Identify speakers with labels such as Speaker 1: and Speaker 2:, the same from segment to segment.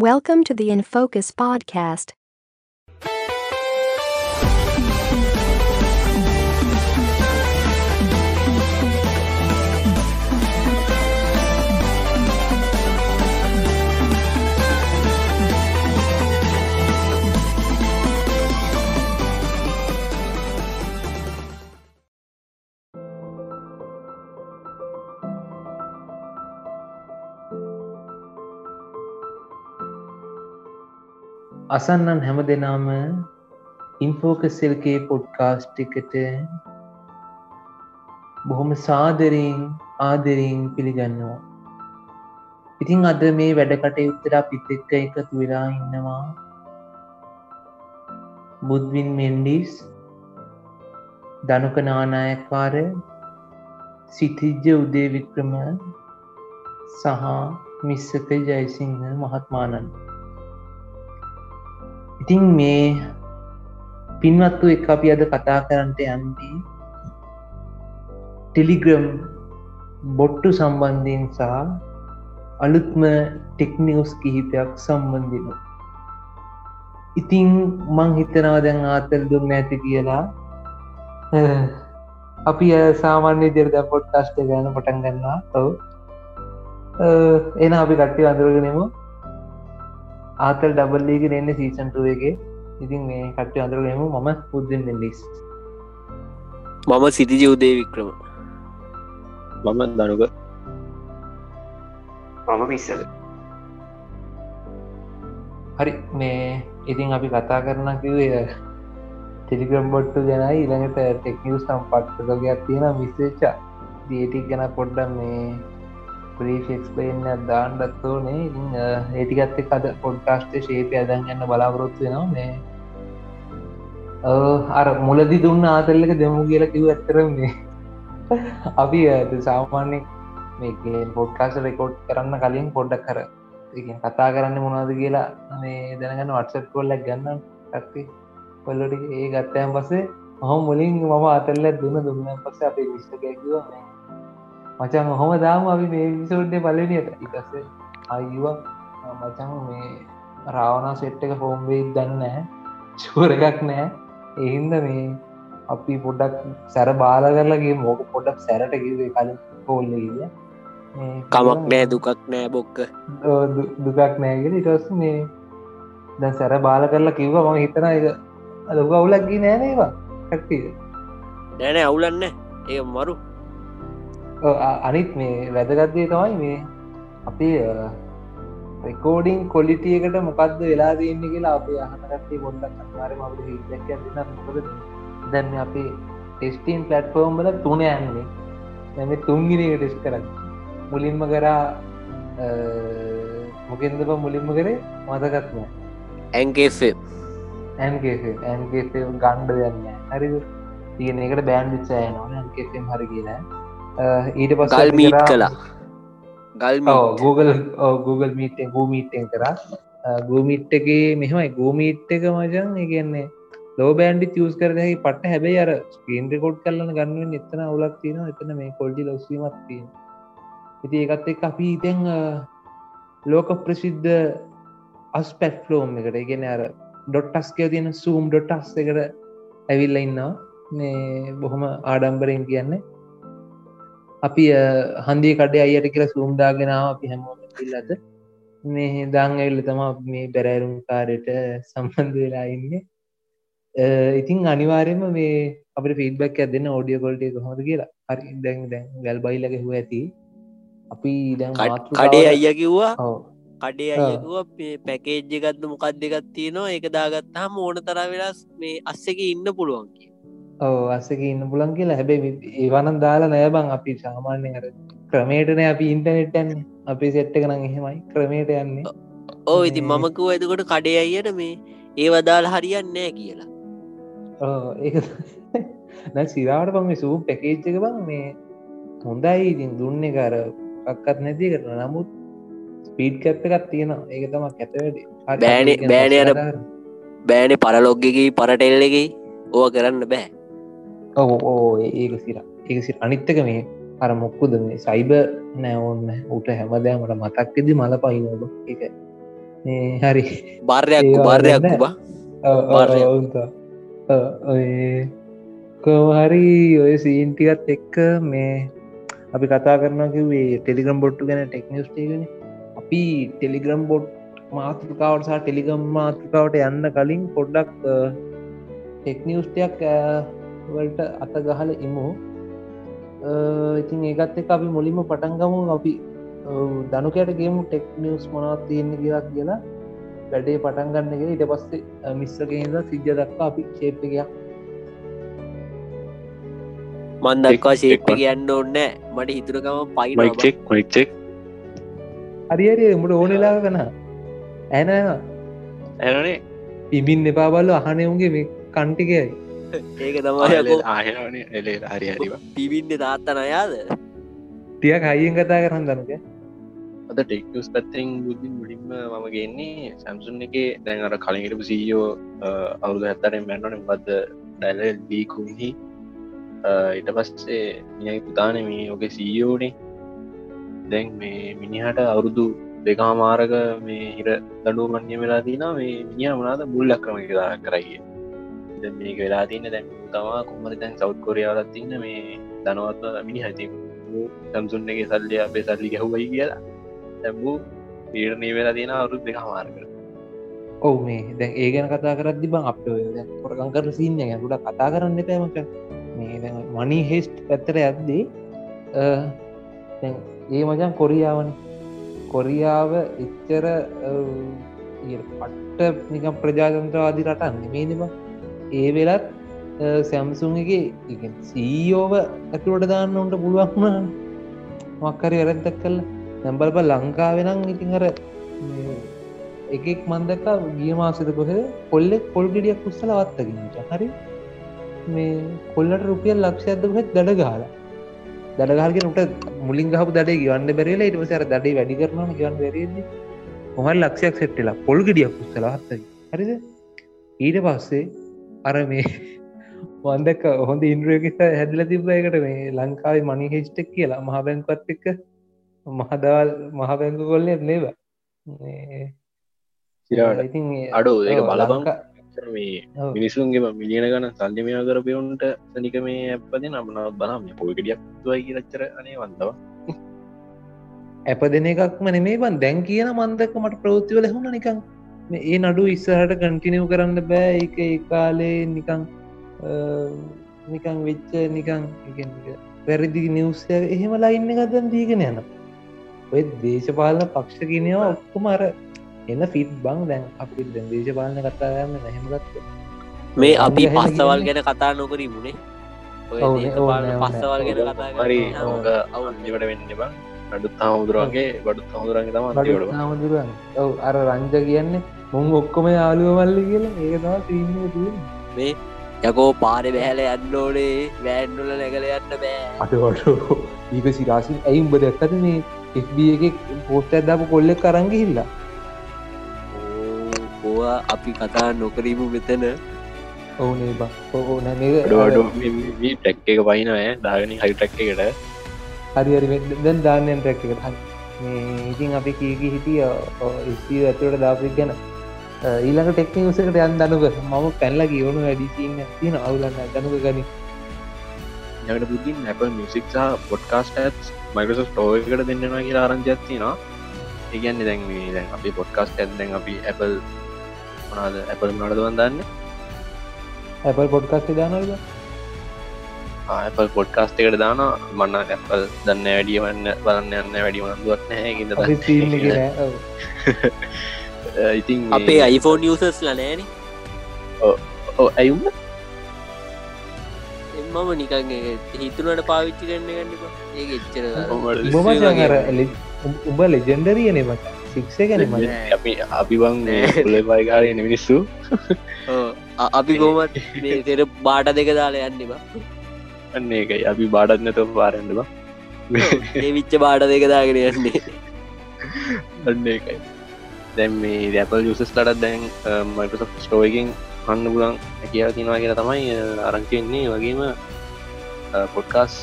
Speaker 1: Welcome to the In Focus podcast.
Speaker 2: අසන්නන් හැම දෙනාම ඉන්ෆෝකස්සල්ගේ podcast එකට බොහොම සාදරයෙන් ආදරයෙන් පිළිගන්නවා. ඉතිං අද මේ වැඩ කටයුත්තර පිත් එක්ක එකතු වෙලා ඉන්නවා බුද්වින් මෙන්ඩිස් දනුක නානායක්කාර සිතිජ්ජ උදේ වික්‍රම සහ මිස්සක ජයසිංහ මහත්මානන්. ඉතින් මේ පින්වත්තු එක අපි අද කතා කරන්නට යන්නේ ටෙලිග්‍රම් බොට්ටු සම්බන්ධයෙන් සහ අලුත්ම ටෙක්නිවස් කිහිපයක් සම්බන්ධන ඉතිං මං හිතනවා දැන් ආතල් දුන්න ඇති කියලා. අපි සාමාන්‍ය දෙරද පොට්ටස්ට ගන පටන් ගන්නා ඔව. එන අපි කට්ටි අඳරගෙනමු. ආතල් ඩබල්ලීග එන්න සීසන්ටුවගේ ඉතින් මේ කට්ටි අඳරගෙනමු මම පුද්දෙන් ලිස්.
Speaker 3: මම සිතිජ උදේ වික්‍රම.
Speaker 4: මම දනුක
Speaker 5: මම පිස්සල
Speaker 2: හරි මේ ඉතින් අපි කතා කරන කිවේ ටෙලිග්‍රම් බොට්ටු ගැනයි ඉළඟට ටෙක්නිියස් සම් පට්ටගයක් තියෙන විශේචා දියටික් ගැන පොඩ්ඩම් මේ ප්‍රේක්ස්පලන්න දාන්නත්වනේ ඒටිකත්ත අද පොඩ්කාස්ට ශේපය අදන් ගන්න බලාපොරොත්තු වෙනවා. මේ අර මුලදි දුන්න ආතල්ලක දෙමු කියලා කිව් ඇත්තරන්නේ අපි සාමාන්‍ය මේ පොඩ්කාස රෙකෝඩ් කරන්න කලින් පොඩ්ඩක් කර කතා කරන්න මොනවද කියලා මේ දැනගන්න වටසට් කොල්ලක් ගන්න ඇති කොල්ලොට ඒ ගත්තයන් පස්සේ හම මුලින් මම අතල්ල දුන්න. දුන්න පස්ස අපේ විශ්ටකැකිව මචන් හොම දාම අපි මේ විසෝඩ්ඩ පලනයට ඉටස අයිවා මචන් මේ රාවනා සෙට් එක ෆෝම්වේ දන්න ශූර එකක් නෑ එහින්ද මේ අපි පොඩක් සැර බාල කරලගේ මෝක පොඩක් සැරට කිවේ කලින් කෝල්ල කිය
Speaker 3: කමක් නෑ දුකක් නෑ බොක්ක.
Speaker 2: දුකක් නෑගෙන ඉටස් මේ දැ සැර බාල කරලා කිව්ව. මම හිතන එක ලොක අවුලක්ගේ නෑනේවා කට්ටිය
Speaker 3: නෑනෑ අවුලන්න ඒ මරු
Speaker 2: අනිත් මේ වැදගත්දේ තමයි මේ අපේ රෙකෝඩිං කොලිටියකට මොකක්ද වෙලා දන්න කියලා අපේ අහනකටේ පොඩ්ඩක් අමාර මට හිදක් ඇතින මොකද දැන්න අපේ ටෙස්ටීන් පලට්ෆෝර්ම් වල තුන යන්නේ. නැම තුන්ගිනක ටෙස් කරන්න. මුලින්ම කරා මොකෙන්දප මුලින්ම කරේ? මතකත්ම
Speaker 3: ඇන්කේේ
Speaker 2: ඇන්ගේ ඇන්ගේ ගණ්ඩ යන්න හරි තියෙන එකට බෑන්් විච්චාය නොන ඇන්කෙම් හරි කියලා ඊට පස්
Speaker 3: ගල් මීට් කලා ගල්
Speaker 2: Google Google මීට ගූමීටෙන් කරා. ගූමිට් එක මෙහමයි. ගූමීට් එක මජන් එකන්නේ ලෝ බෑන්ඩි තියස් කරනහි පට හැබයි අර ස්කීන් රෙකෝඩ් කරලන ගන්නුවෙන් එතන උලක් තියෙන එතන මේ කොල්ඩි ලොස්වීමත් තියෙන ඉති ඒකත් එක් අපි ඉතැන් ලෝක ප්‍රසිද්ධ අස්පැට් ෆලෝම් එකට ඉගෙන අර. ඩොට්ටස්කය තියෙන සූම් ඩොටස් එකට ඇවිල්ල ඉන්නවා. මේ බොහොම ආඩම්බරෙන් කියන්නේ අපි හන්දී කඩේ අයට කියලා සූම්දාගෙනාව අපි හැමෝම ඉල්ලද මේ දං ඇල්ල තම මේ බැරෑරුම් කාරයට සම්බන්ධ වෙලා ඉන්න. ඉතින් අනිවාරයම මේ අපට ෆීඩබක් ඇදන්න ඕඩිය කොල්ට හොද කියලා. හරි දැන් දැන් ගල් බයිලක හු ඇති. අපි දැන්
Speaker 3: කඩේ අයිය කිව්වා? කඩේ අයකුව පැකේජ්ජ ගත්ද මොකක් දෙකත් තියෙනවා ඒක දාගත්තාම ඕන තර වෙලස් මේ අස්සක ඉන්න පුළුවන් කිය
Speaker 2: අස්සක ඉන්න පුලන් කියලා. හැබැයි ඒවනන් දාලා නෑබං අපි සාමාන්‍ය අර ක්‍රමේටන අපි ඉන්ටනෙට්ටන් අපි සෙට්ට කන එහෙමයි ක්‍රමේට යන්නේ.
Speaker 3: ඕ ඉති මමකුව ඇතකොට කඩේ අයියට මේ ඒවදාල් හරියන්න කියලා.
Speaker 2: ඒ නැ සිරාට පම සූ පැකේච්චක බං මේ හොඳයි. ඉතින් දුන්න කර පක්කත් නැති කරන නමුත් ස්පීඩ් කැප් එකත් තියෙනවා. ඒක තම ඇතවැඩි
Speaker 3: බෑන බෑන අර බෑනෙ පරලොග්ගකි පරටෙල්ලෙකි ඕ කරන්න බෑ
Speaker 2: ඕ ඒක සිර. ඒක සිර. අනිත්තක මේ අර මොක්කුද මේ සයිබ නෑ. ඔන්න උට හැමදෑමට මතක්කෙදි මල පහිනොබ එක හරි.
Speaker 3: බාර්යක් බාර්යක්.
Speaker 2: කෝහරි ඔය සීන්ටිකත් එක්ක මේ අපි කතා කරන කිවේ ටෙලිගම් බොට්ටු ගැන ටෙක්නිස්ටේගෙන අපි ටෙලිග්‍රම් බොඩ් මාතෘකාවට සහ ටෙලිගම් මාතෘකාවට යන්න කලින් පොඩ්ඩක් ටෙක්නිියස්ටයක් වලට අත ගහල ඉමු. ඉතින් ඒකත් එක අපි මුලින්ම පටන්ගමු අපි දනුකයට ගේමු ටෙක්නිියස් මොනවත් තියෙන කියලා කියලා. වැඩේ පටන් ගන්න එක ඊට පස්සේ මිස්සකහිද සිද්ධ දක්වා අපි ශේප්පකයක්
Speaker 3: මන් දක්වා ශේප්ප කියන්න ඔන්න මට හිතුරකම පයි
Speaker 4: මයික්ෙක් මයික්ෙක්
Speaker 2: හරිහරි උඹට ඕනෙලා කන ඇන
Speaker 4: ඇනේ
Speaker 2: පිබින් එපා බල්ල අහනයුන්ගේ මේ කන්ටිකයි
Speaker 3: ඒක තමයි
Speaker 4: ආහන එලේ හරි හරිවා
Speaker 3: පිබින්න තාත්තන අයාද
Speaker 2: ටියක් හයියෙන් කතා කරන්න දනක
Speaker 4: අද ටෙක්ස් පැත්තෙන් බුද්ධින් මුලින්ම මම ගෙන්නේ සැම්සුන් එක. දැන් අර කලින්ගටපු සීයෝ අවුදු හැත්තරෙන් මැන්නන බද ඩැල ලීකුහි ඉට පස්සේ මියයි පුතාන මේ ඔගේ සීයෝනේ දැන් මේ මිනිහට අවුරුදු දෙකාමාරක මේ හිර දඩු මන්ය වෙලා තින මේ මිනිිය මනාද මුල්ලක් ක්‍රම කලා කරයිය මේක වෙලා තින්න දැන් තමා කොමද දැන් සෞද් කොරියාවලත් තින්න මේ දනවත්ව මිනි හති සැම්සුන් එක සල්ලිය අපේ සල්ලි ගැහුවයි කියලා. තැම්බූ පීරණී වෙලා තියෙන අවුරුත් දෙක මාර්කට
Speaker 2: ඔවු මේ දැන් ඒ ගැන කතා කරත් දිබං අප පොරකං කර සින්න ගැ ගුඩ කතා කරන්න පෑමක මේ මනි හෙස්ට් පැත්තර ඇද්දී ඒ මචන් කොරියාවන. කොරියාව එච්චර පට්ට නිකම් ප්‍රජාතන්ත්‍රවාදි රටන්න මේනිම ඒ වෙලත් සැම්සුන්ගේ සීයෝව ඇතුවට දාන්න උන්ට පුළුවන්ම මක්කරි වැරැත්තක් කල්ල නැම්බල්බ ලංකාවෙනම් ඉතින් අර එකෙක් මන්දක ගිය මාසද කොහ කොල්ලෙක් පොල්ගෙඩියක් කුස්සල වත්තකින්ට හරි. මේ කොල්ලට රුපියල් ලක්ෂයදහත් දඩ ගාල දඩගල්ගෙන උට මුලින් ගහ දඩ ගවන්න බැරලා ඉට සර දඩේ වැඩි කරන ගවන් බැරද මොහල් ලක්ෂයක් සෙට්ටලා පොල්ගෙඩියක් කුස්සල වත්තකි හරිද? ඊට පස්සේ අර මේ වන්දක හොඳ ඉන්ද්‍රයක හැදල තිබ්බයකට මේ ලංකාවේ මනි හෙස්්ටෙක් කියලා මහ බැංකත් එක්ක මහදවල් මහ බැංකු කොල්ලෙ නේව ඉතින්
Speaker 4: අඩෝ ඒක බලබං
Speaker 2: ලංකා-
Speaker 4: මේ
Speaker 2: ඔව්.
Speaker 4: මිනිසුන්ගේම මිලියන ගන සල්ලිමය කරපයවුන්ට සනික මේ ඇපද නමනවත් බනම් පොල්ගෙඩියක් තුවයි කියලච්චර අනේ වන්දව.
Speaker 2: ඇප දෙන එකක්ම නෙමේ බන් දැන් කියන මන්දක මට ප්‍රෘතිවල හුණ නිකං ඒ නඩු ඉස්සහට කටිනව කරන්න බෑ එක ඒ කාලේ නිකං නිකං වෙච්ච නිකං වැරදි නිවසය එහෙම ලයින්න ගදන් දීගෙන යන ඔය දේශපාලන පක්ෂ කියනවා ඔක්කොම අර එන්න ෆිත් බං දැන් අපි දැන් දේශපාලන කතාගන්න නැහෙමගත්ත
Speaker 3: මේ අපි පස්සවල් ගැන කතා නොකර මුණේ. පස්සවල් ගැන කතා
Speaker 4: හරි
Speaker 3: කරන්නේ.
Speaker 2: ඔව්.
Speaker 3: ඔව්.
Speaker 4: අන්තිවට වෙන්න බං අඩුත් හමුදුරන්ගේ බඩුත් හමුදුරන්ගේ තම
Speaker 2: හාමුදුරුවන් ඔව අර රංජ කියන්නේ මුං ඔක්කොම යාලුව මල්ලි කියලා? ඒක තම සිීන්න තිය
Speaker 3: මේ යකෝ පාරෙ බැහැල යන්න ඕනේ. වෑන්ඩුල නැගල යන්න බෑ.
Speaker 2: අටට ඒක සිරාසින් ඇයි උඹ දැක්කද මේ එක්බ එක පෝස්ට ඇදපු කොල්ලෙක් කරංග හිල්ලා
Speaker 3: ඕවා අපි කතා නොකරීම මෙතන.
Speaker 2: ඔවුනේ බ ඕ
Speaker 4: ඩඩ ටැක් එක පයිනෑ දාගෙන හරි ටැක් එකට.
Speaker 2: හරි හරි. දැන් දාන්නයන් රැක් එකට. හරි. මේ ඉතින් අපි කීකි හිටිය? ඉස්ී ඇතුවට දාපික් ගැන ඊළඟ ටෙක්නික උසකට යන් දනුක මම පැල්ල ගියවුණු වැඩිසින්න තියෙන අවුලන්න දනුක ගනි
Speaker 4: යකට පුතින් ඇප මිසික් සහ පොඩ්කාස්ට ඇත් මයිකස ටෝයකට දෙන්නවා කියලා ආරංචත්තිනවා ඒගන්න දැන් දැන් අපි පොඩ්කාස්ට ඇත්දැන් අපි ඇපල් මනාද ඇපල් නඩදුවන් දන්න?
Speaker 2: ඇපල් පොඩ්කස්ට දානද
Speaker 4: ඇපල් පොඩ්කාස්ට එකට දාන මන්න ඇපල් දන්න වැඩියවන්න බලන්න යන්න වැඩි
Speaker 2: සීන්න කියෙන
Speaker 4: ඉතින්
Speaker 3: අපේ iPhone users ලනෑන
Speaker 4: ඇයුම්
Speaker 3: එමම නිකන් හිතුනට පාවිච්චි කරන්න ගන්නපා ඒ එච්චර
Speaker 2: උඹ ලෙජෙන්ඩරිය නෙම සික්ෂ ගැන
Speaker 4: අපි අපිවන් පුල පයිකාරයන මිනිස්සු
Speaker 3: අපි ගෝමත් තෙර බාට දෙක දාලා යන්නවා
Speaker 4: අන්න ඒකයි අපි බාඩත් නැත පාරන්නවා
Speaker 3: ඒ විච්ච බාට දෙක දාගෙන යන්නේ
Speaker 4: අන්න ඒකයි දැන් මේ දැපල් යුසස් ලටත් දැන් මයිකස ස්ටෝයකින් හන්න පුලන් කියලා තිනවා කියලා තමයි අරංචෙන්නේ වගේම පොඩ්කාස්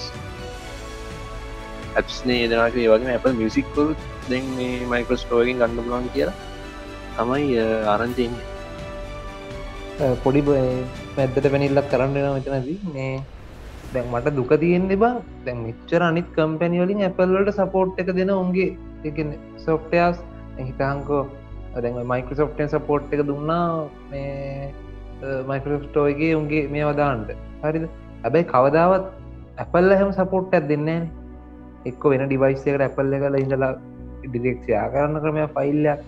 Speaker 4: ඇස්නේ දනක වගේ අප මියසික්කල් දැන් මේ මයිකස් ටෝයකින් ගන්න පුලන් කියලා තමයි ආරංචින්න
Speaker 2: පොඩි පැද්දට පැනිල්ලක් කරන්න මෙතනදී. මේ දැන් මට දුක තියෙන්නේ බං දැන් මිච්චර අනිත් කම්පැනි වලින් ඇපල්ලට සපෝට් එක දෙන උන්ගේ එක සොෆ්ටයාස් හිතාංකෝ දැන් මයිකසොෆ්ටෙන් සපෝට් එක දුන්නා මේ මයිකෝස්ටෝයගේ උන්ගේ මේ වදාන්ට හරිද? හැබැයි කවදාවත් ඇපල්ල හැම සපෝට් ඇත් දෙන්නේන එක්ක වෙන ඩිවයිස්සකට ඇපල්ල කල ඉඳලා ඩිරෙක්ෂයා කරන්න ක්‍රමය ෆයිල්ලයක්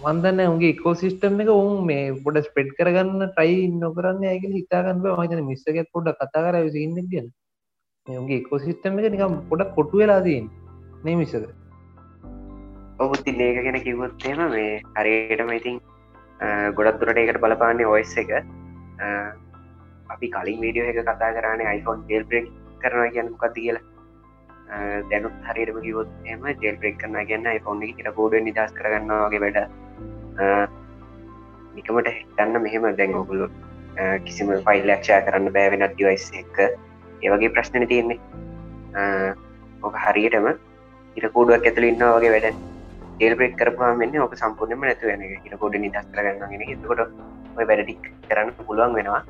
Speaker 2: වන්දන්න උන්ගේ එකෝ සිිස්ටම් එක උන් මේ පොඩ ස්පෙඩ් කරගන්න ටයි නොකරන්න ඇක හිතාගන්න මතන මිස්සක පොඩ කතා කර ඉන්න කියන උන්ගේ එකෝ සිිස්ටම් එක නිකම් පොඩ කොටු වෙලාදීන් නේ මිසක
Speaker 5: ඔහුති ලේක ගැන කිවොත්තේම මේ හරියටම ඉතින් ගොඩක් දුරට එකට බලපාන්නේ ඔයිස් එක. අපි කලින් වීඩියෝ එක කතා කරන්නේ iPhone ජෙල් බ්‍රෙක් කරනවා කියන්න කති කියලා. දැනුත් හරිරම කිවොත් එම ජෙල් බ්‍රෙක් කරන ගන්න iPhone එක කියට කෝඩ නිදස් කරගන්නවාගේ වැඩ. නිකමට හිතන්න මෙහෙම දැන් ඔගුලු කිසිම ෆයිල් ලක්ෂා කරන්න බෑවෙනත් ඩිවයිස් එක. ඒවගේ ප්‍රශ්නන තියෙන්නේ. ඕක හරියටම ඉට කෝඩුවක් ඇතුළ ඉන්නවා වගේ වැඩ. ඒල්බෙක් කරපුවා මෙන්න ඕක සම්පූර්ණයම නැතු වෙන ඉට කොඩ නිදස් කරගන්නගෙන හිතකොට ඔය වැඩටික් කරන්න පුළුවන් වෙනවා.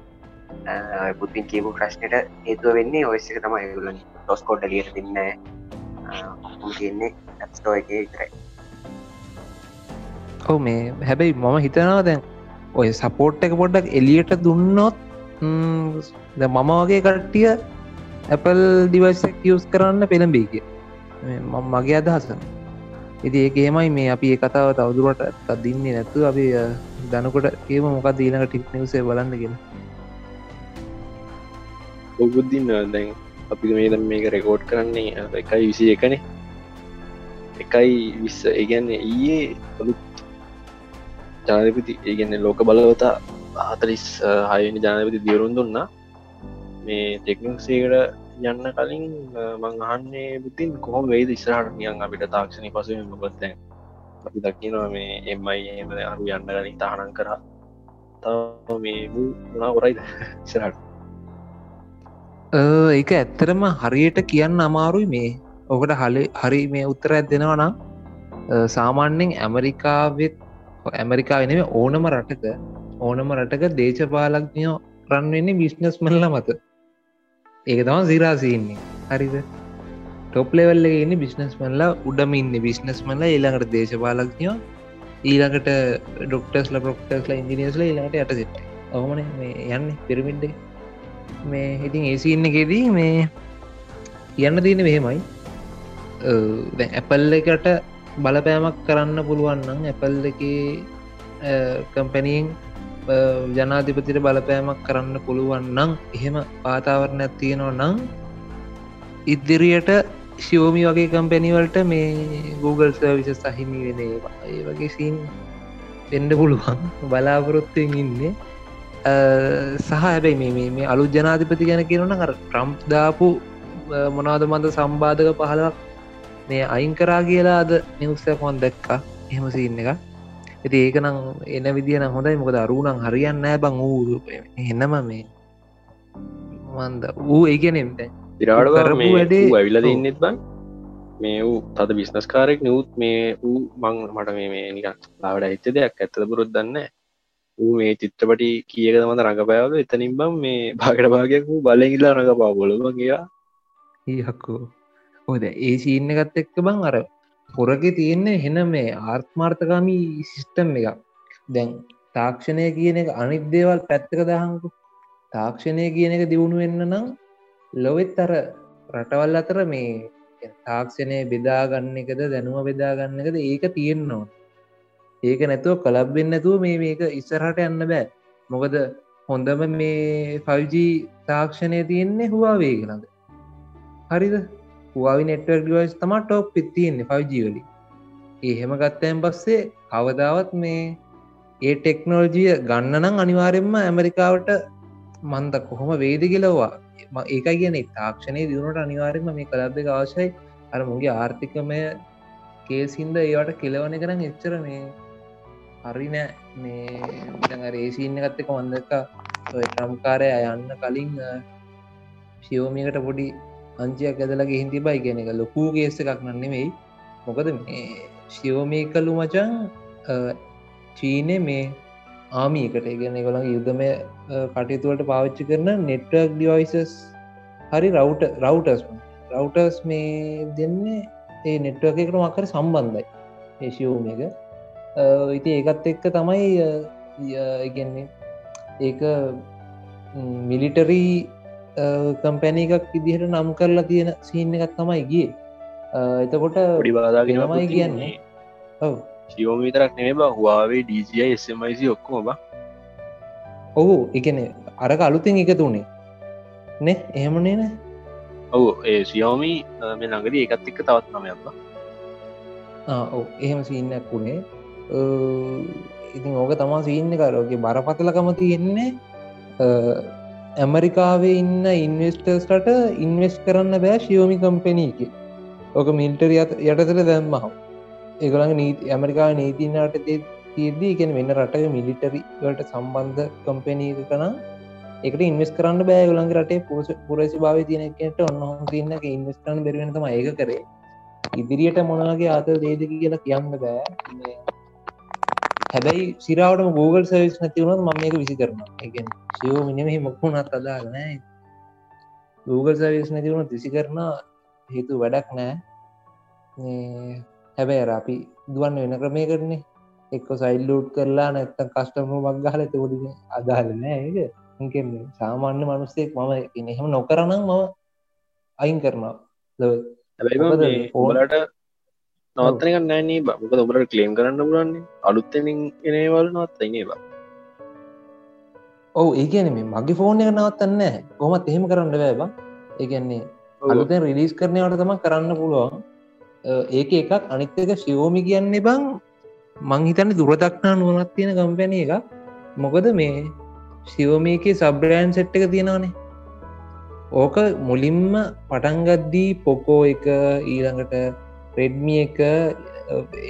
Speaker 5: පුතින් කියපු ප්‍රශ්නයට හේතුව වෙන්නේ ඔයස්සක තමයි. ගුලන් ටොස් කෝඩ ලියට දෙන්න තියෙන්නේ ඇස්ටෝ එක විතරයි.
Speaker 2: ඔව මේ හැබැයි මම හිතනවා දැන් ඔය සපෝට් එක පොඩ්ඩක් එලියට දුන්නොත් ද මම වගේ කට්ටිය ඇපල් ඩිවයිසක් යස් කරන්න පෙළඹී කිය මගේ අදහසන ඉති ඒකේමයි මේ අපි ඒ කතාව තවදුරට තදින්නේ නැතු අපි දනකොට ඒම මොකක් දීනක ටික් නිවසේ බලන්නගෙන
Speaker 4: ඔබුද්ධින්න දැන් අපි මේ මේක රෙකෝඩ් කරන්නේ එකයි විසි එකන. එකයි විස්ස ඒගැන්න ඊයේ අලුත් ජානපති ඒගැන්න ලෝක බලවතා හතලිස් හයනි ජානපති දියරුන් දුන්නා. මේ ටෙක්නික්සේකට යන්න කලින් මං අහන්නේ බුතින් කොහොම වෙයිද ඉස්රහට නියන් අපිට තාක්ෂණය පසුවෙන් මොකත්දැන් අපි දකිනවා මේ එමයි එම අරු යන්න කලින් තාහනන් කර. තාව මේ මුණා කොරයිද ඉස්රහට
Speaker 2: ඒක ඇත්තරම හරියට කියන්න අමාරුයි මේ. ඕකට හලි හරි මේ උත්තර ඇත් දෙෙනවනම් සාමාන්‍යෙන් ඇමරිකාවෙත් ඇමරිකා වෙනේ ඕනම රටක ඕනම රටක දේශපාලක්ඥයෝ රන්වෙන්නේ බිස්්නස් මල්ල මත. ඒක තම සිරාසින්නේ හරිද? ටොප්ලෙවල්ල ඉන්න බිස්නස් මල්ලා උඩම ඉන්න බිස්නස් මල්ල ඊළඟට දේශපාලක්ඥෝ ඊළඟට ඩොක්ටස්ල ප්‍රොක්ටස්ල ඉංජිනියස්ල ඊළඟට යට සිට ඔහමන මේ යන්න පිරමිඩ්ඩ මේ ඉතින් ඒසි ඉන්න ගෙදී මේ කියන්න තියෙන මෙහෙමයි. ඇපල් එකට බලපෑමක් කරන්න පුළුවන්නම් ඇපල් එක කම්පැනීන් ජනාධිපතිට බලපෑමක් කරන්න පුළුවන් නං එහෙම පාතාවරණයක් තියෙනවා නං ඉදිරියට ශියෝමි වගේ කම්පැනිවලට මේ Google සර්විස සහිමි වෙන ඒ වගේ සීන් පෙන්ඩ පුළුවන් බලාපොරොත්තුවෙන් ඉන්නේ. සහ හැබැයි මේ මේ අලු ජනාධිපති ගැන කියරන කර ට්‍රම්ප් දාපු මොනාද මන්ද සම්බාධක පහලක් මේ අයින් කරා කියලා අද නිවස්සකොන් දැක්කා. එහෙම සින්න එක ඇති ඒකනම් එන විදින හොඳයි. මොකද අරුණන් හරියන්න බං වූ එන්නම මේ මන්ද. වූ ඒගැනෙම්ට
Speaker 4: දිරාඩ වැඩේ ඇවිල දෙන්නෙත් බන් මේ වූ තද බිස්නස් කාරෙක් නවත් මේ වූ මං මට මේ නිකන් ලාවට හිත දෙයක්. ඇත්තද පුරුත් දන්න ඌ මේ චිත්‍රපටි කියක මත රඟපෑවද? එතනින් බම් මේ භාගට භාගයක් වූ බලගිල්ලා රඟපා බොලබ කියා
Speaker 2: ඒහක්කෝ හොද ඒ සීන්න එකත් එක්ක බං අර පොරග තියෙන්නේ හෙන මේ ආර්ථමාර්ථකාමී සිිස්ටම් එක දැන් තාක්ෂණය කියන එක අනිත් දේවල් පැත්තක දහංකු. තාක්ෂණය කියන එක දියුණු වෙන්න නම් ලොවෙත් අර රටවල් අතර මේ තාක්ෂණය බෙදාගන්න එකද දැනුව බෙදාගන්න එකද ඒක තියෙන්නවා ඒක නැතුව කලබ්බෙන් නැතුව මේ මේක ඉස්සරහට යන්න බෑ. මොකද හොඳම මේ 5G තාක්ෂණය තියෙන්නේ හවා වේගෙනද හරිද? හවාවි නෙට්වර් ඩිවයිස් තම ටොප් පිත්තියෙන්නේ 5ජවලි එහෙම ගත්තයන් පස්සේ කවදාවත් මේ ඒ ටෙක්නෝජිය ගන්න නම් අනිවාරෙන්ම ඇමරිකාවට මන්ද කොහොම වේද කියලවා ඒකයි කියන තාක්ෂණය දියුණට අනිවාරෙන්ම මේ කලබ් එක අවශයි අර මුගේ ආර්ථිකමය කේසින්ද ඒවට කෙලවන කරන්න එච්චර මේ හරි නෑ. මේ රේසින්න එකත් එක මන්දක ට්‍රම්කාරය යන්න කලින් ශියෝමිකට පොඩි අංචයක් ඇදලගේ හින්ති බයි කියන එක ලොකූ ගේස එකක් නන්නෙවෙයි මොකද මේ ශියෝමී කලු මචන් චීනය මේ ආමීකට ගෙන ගොළන් යුද්ධමය කටයුතුවලට පාවිච්චි කරන නෙට්වක් ඩිවයිසස් හරි රවට රවටස් රවටර්ස් මේ දෙන්නේ ඒ නෙට්ුව එකට මකර සම්බන්ධයි. ඒශියෝම එක. ඉති ඒකත් එක්ක තමයි ඉගන්නේ ඒක මිලිටරී කම්පැනි එකක් ඉදිහට නම් කරලා තියෙන සිහින්න එකත් තමයි ගිය. එතකොට
Speaker 4: පොඩි බාදාගෙනමයි
Speaker 2: කියන්නේ. ඔව.
Speaker 4: ශියෝම විතරක් නෙේ බ හවාවේ ඩජයි ස්මයිසි ඔක්කොම බ.
Speaker 2: ඔහු එකන අරක අලුතින් එක තුනේ නෙ? එහෙමනේ නෑ?
Speaker 4: ඔවු ඒ සියෝමි මේ ළඟද ඒකත් එක්ක තවත් නමයක්වා
Speaker 2: ඔව එහෙම සින්නක් වුණේ. ඉතින් ඕක තමා සින්න කරෝගේ බරපතලකම තියෙන්නේ ඇමරිකාවේ ඉන්න ඉන්වස්ටර්ස්ට ඉන්වස් කරන්න බෑ ශියෝමි කම්පැනීක ඕක මිල්ටරි යටතර දැම්මහම්. ඒගළඟ නීති ඇමරිකා නීතිනට තියදී එකෙන වෙන්න රටක මිලිටරි වලට සම්බන්ධ කම්පැනීක කනම් එකට ඉන්වස් කරන්න බෑගලන්ගේ රටේ පුරස පුරසි භාව තියනකට ඔන්න සින්න ඉන්වස් කරන්න බැරිවෙනතම ඒක කරේ. ඉදිරියට මොනගේ ආත දේද කියලා කියන්න බෑ. හැබැයි සිරාවට Google සවිස් නැතිවුණත් මම මේක විසි කරන එක ශියෝ මිනිමහි මොක්කුණත් අදාගනෑ Google සවිස් නැතිවුණ විසි කරන හේතු වැඩක් නෑ හැබැයි අපි දුවන්න වෙන ක්‍රමය කරන්නේ එක්ක සයිල්ලූට් කරලා නැත්තන් කස්ටම මක්ගහල තෝඩි අදාහලනෑ ඒක. සාමාන්‍ය මනුස්සෙක් මම එහෙම නොකරනම් මම අයින් කරනවා.
Speaker 4: හැබැයි ඕලට නවත්තනක නෑනේ බක ඔබට කලේම් කරන්න පුලන්නේ අලුත්තමින් එනේවල් නවත්තයිනේ බා
Speaker 2: ඔව ඒගැන මේ මගේ ෆෝන් එක නවත්තන්න කොමත් එහෙම කරන්න බෑබ ඒගැන්නේ අලුතෙන් රිලිස් කරනවට තම කරන්න පුළුවන්. ඒක එකක්. අනිත්තක ශිවෝමි කියන්නේ බං මංහිතන්න දුරදක්නා නුවනත් තියෙන කම්පැන එක මොකද මේ ශිවමේකේ සබ්‍රෑන් සෙට් එක තියෙනවානේ. ඕක මුලින්ම පටන්ගද්දී පොකෝ එක ඊළඟට රෙඩ්මි එක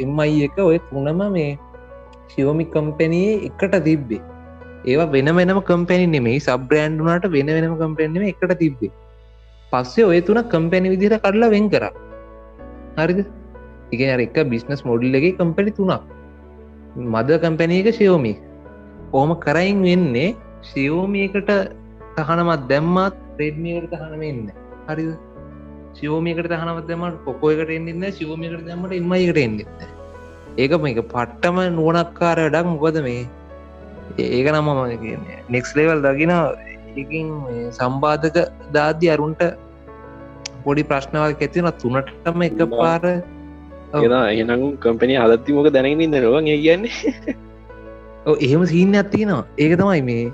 Speaker 2: එම්මයි එක ඔය තුනම මේ ශිවමි කම්පැනයේ එකට තිබ්බේ. ඒවා වෙන වෙනම කම්පැනි නෙමේ සබ්‍රෑන්්ඩුනාට වෙන වෙනම කම්පැනීම එකට තිබ්බේ. පස්සේ ඔය තුන කම්පැනි විදිර කඩලා වෙන් කර. හරිද? එක එක බිස්නස් මොඩල්ලගේ කම්පැනි තුනක්. මද කම්පැනීක ශියෝමි ඕම කරයින් වෙන්නේ? ශියෝමියකට තහනමත් දැම්මත් ප්‍රේඩ්මියකට තහනම එන්න. හරි ශියෝමියකට තහනමත් දෙමට පොකෝයකට එන්නන්න ශියෝමියකට දැමට එමයිකට එන්න ඒක මේක පට්ටම නුවනක්කාර වැඩක්. මොකද මේ? ඒක නම නෙක්ස් ලේවල් දකින එකින් සම්බාධක දාද්‍ය අරුන්ට පොඩි ප්‍රශ්නවල් ඇතින තුනටම එක පාර
Speaker 4: එනම් කම්පනි අදත්ති මොක දැනගන්න නවා ඒ කියන්නේ.
Speaker 2: එහෙම සීන්න ඇත්තිනවා ඒක තමයි මේ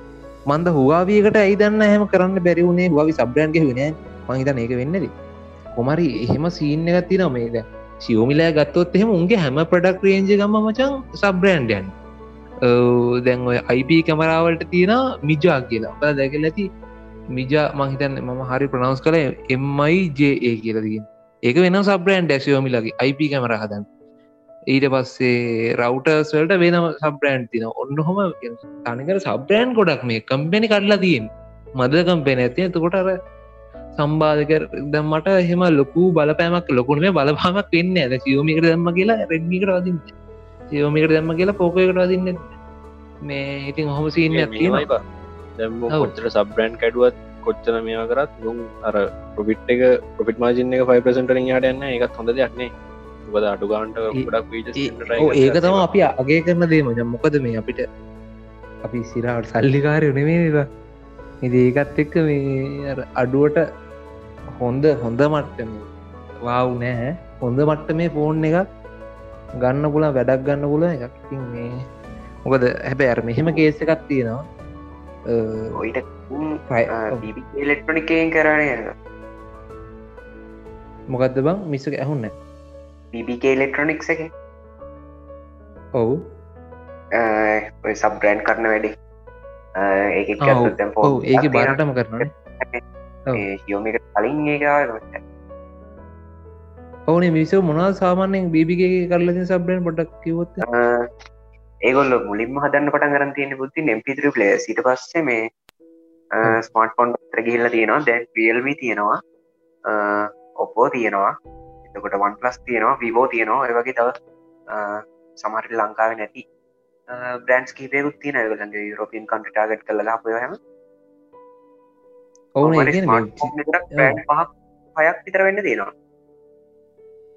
Speaker 2: මන්ද හවාවියකට ඇයිදන්න හැම කරන්න බැරිවුණේ හවි සබ්‍රන්්ග වෙන මහිතන ඒක වෙන්නද කොමරි එහෙම සීන්න ගත්ති න මේද සියෝමිලා ගත්තොත් එහෙම උන්ගේ හැම ප්‍රඩක් රේජ ගම මචන් සබ්‍රන්ඩයන් දැන් ඔය අයිප කැමරාවලට තියෙන මිජා කියලා. අප දැකල ඇති මිජා මහිතන්න මම හරි ප්‍රනවස් කළ එම්මයි ජඒ කියලදගින් ඒක වෙන සබ්‍රන්ඩ ැසියෝමිලගේ අයිප කැමර හදන්න. ඊට පස්සේ රවටර්ස් වලට වෙන සබ්‍රෑන්් තින ඔන්න හොම තනිකර සබ්‍රෑන්් ගොඩක් මේ කම්පෙනි කඩලා තියෙන් මද කම්පෙන ඇති එතකොටර සම්බාධක දම්මට එහෙම ලොකු බලපෑමක් ලොකුණ මේ බලපාමක් වෙන්න ඇද සියෝමිකට දම්ම කියලා රෙඩ්මිකට වදින්න. සියෝමිකට දම්ම කියලා පෝකයකට වදින්න. මේ ඉතින් හොම සින්න
Speaker 4: කොච්චර සබ්‍රෑන්් කැඩුවත් කොච්චර මේවා කරත් නුම් අර ප්‍රොපිට් එක ප්‍රොපිට මාජින්න එක 5% යාට යන්න එකත් හොඳ දෙයක්නේ බද අඩුගාන්ට ගොඩක්
Speaker 2: ඒක තම අපි අගේ කරන දේම. මොකද මේ අපිට අපි සිරාට සල්ලිකාරය නෙමේ ඉති ඒකත් එක්ක මේ අඩුවට හොඳ හොඳ මට්ටම. වාව් නෑ. හොඳ මට්ට මේ ෆෝන් එක ගන්න පුලා වැඩක් ගන්න පුල එකක්. මේ මොකද හැබැ ඇර මෙහෙම කේස එකක් තියෙනවා.
Speaker 5: ඔයිට ඉලෙක්ට්‍රොනිකයෙන් කරණය
Speaker 2: මොකක්ද බං? මිස්සක ඇහුන්න
Speaker 5: BBK ඉලෙක්ට්‍රොනික්ස එක.
Speaker 2: ඔවු.
Speaker 5: සබ්‍රෑන්් කරන වැඩි.
Speaker 2: ඔවු. ඒක බාරටම කරන
Speaker 5: යෝමික කලින් ඒක
Speaker 2: ඕනේ මිසෝ මොනා සාමාන්‍යෙන් බිබිගේ කරලති සබ්‍රන් පොඩක් කිවොත්
Speaker 5: ඒගොල්ල මුලින්ම හදන්න පටන් කරන් තියෙන බුද්ධි නෙම්පිතුර පලේ සිට පස්සේ මේ ස්මර්ට ෆොන්් ත්‍ර ගිල්ල තියෙනවා. දැන් පියල්වි තියෙනවා. ඔපෝ තියෙනවා. එතකොට වන් පලස් තියෙනවා. විවෝ තියෙනවා. ඒ වගේ තව සමහට ලංකාව නැති බ්‍රන්ස් කීපයකුත් තින ගලගේ යුරෝපියන් කන්ට ටාගට් කල හම
Speaker 2: ඔවුන
Speaker 5: පහක් පයක් විතර වෙන්න තියෙනවා.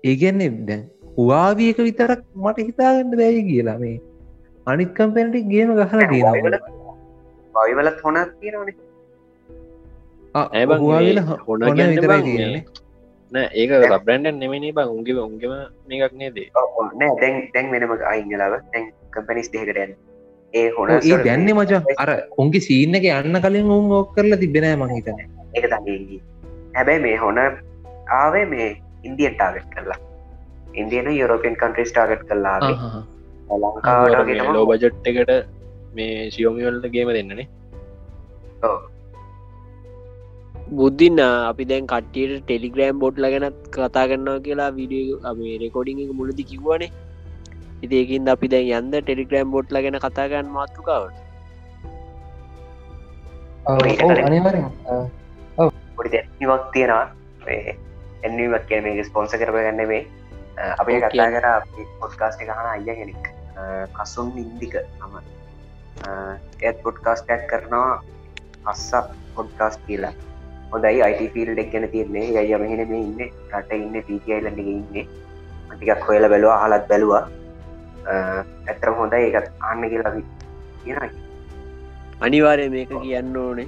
Speaker 2: ඒගැන්නේ දැන් හවාවියක විතරක් මට හිතාගන්න බැයි කියලා මේ අනිත් කම්පැනටි ගේම ගහල තියෙනවා
Speaker 5: පවිවලත් හොන තියෙනවනේ.
Speaker 2: හවාවිල
Speaker 4: හොන
Speaker 2: විතරයි තියෙන්නේ.
Speaker 4: නෑ ඒක බ්‍රන්ඩන් නෙමනේ බං උන්ගේ උන්ගේම මේකක් නේදේ?
Speaker 5: නෑ දැන් දැන් වෙනම අයිංගලාව දැන් කම්පනිස් දෙකටයන් ඒ හොන
Speaker 2: ඒ දැන්නේ මචා. අර උන්ගේ සීන්න එක යන්න කලින් උන් ඕක් කරලා තිබෙනෑ මහිතන
Speaker 5: එක තගේ හැබැයි මේ හොන ආවේ මේ ඉන්දියන් ටාගට් කරලා. ඉන්දියන යුරෝපියන් කන්ට්‍රිස් ටාගට් කරලා ලංකාවට
Speaker 4: ලෝ බජට් එකට මේ සියෝමිවල්ට ගේම දෙන්නනේ
Speaker 3: බුද්ධින්න අපි දැන් කට්ටියට ටෙලිග්‍රෑම් බොට්ල ගැනත් කතා කරන්නවා කියලා විඩිය අපේ රෙකෝඩිං එක මුලදි කිව්වනේ ඉතිකින් අපි දැන් යන්ද ටෙලිග්‍රෑම් බොට්ල ගැන කතාගන්න මාතෘකාවට.
Speaker 5: පොඩි දැනීමක් තියෙනවා. එන්නීමක් කිය මේ ස්පොන්ස කරප ගන්න මේ අපි. කතා කර පොඩ්කාස්ට ගහන අය කෙනෙක්. කසුන් ඉන්දික නම ඒත් පොඩ්කාස්ටක් කරනවා. අස්සා පොඩ්කාස් කියලා. හොඳයි අයිට ෆිල් එක් ගැන තියන්නේ. යයි මෙහෙන මේ ඉන්න. රට ඉන්න පිටියයිලට ඉන්නේ. ටිකක් හොයල බැලවා හලත් බැලවා ඇතරම් හොඳයි. ඒකත් අන්න කියලා කියන
Speaker 3: අනිවාරය මේක කියන්න ඕනේ.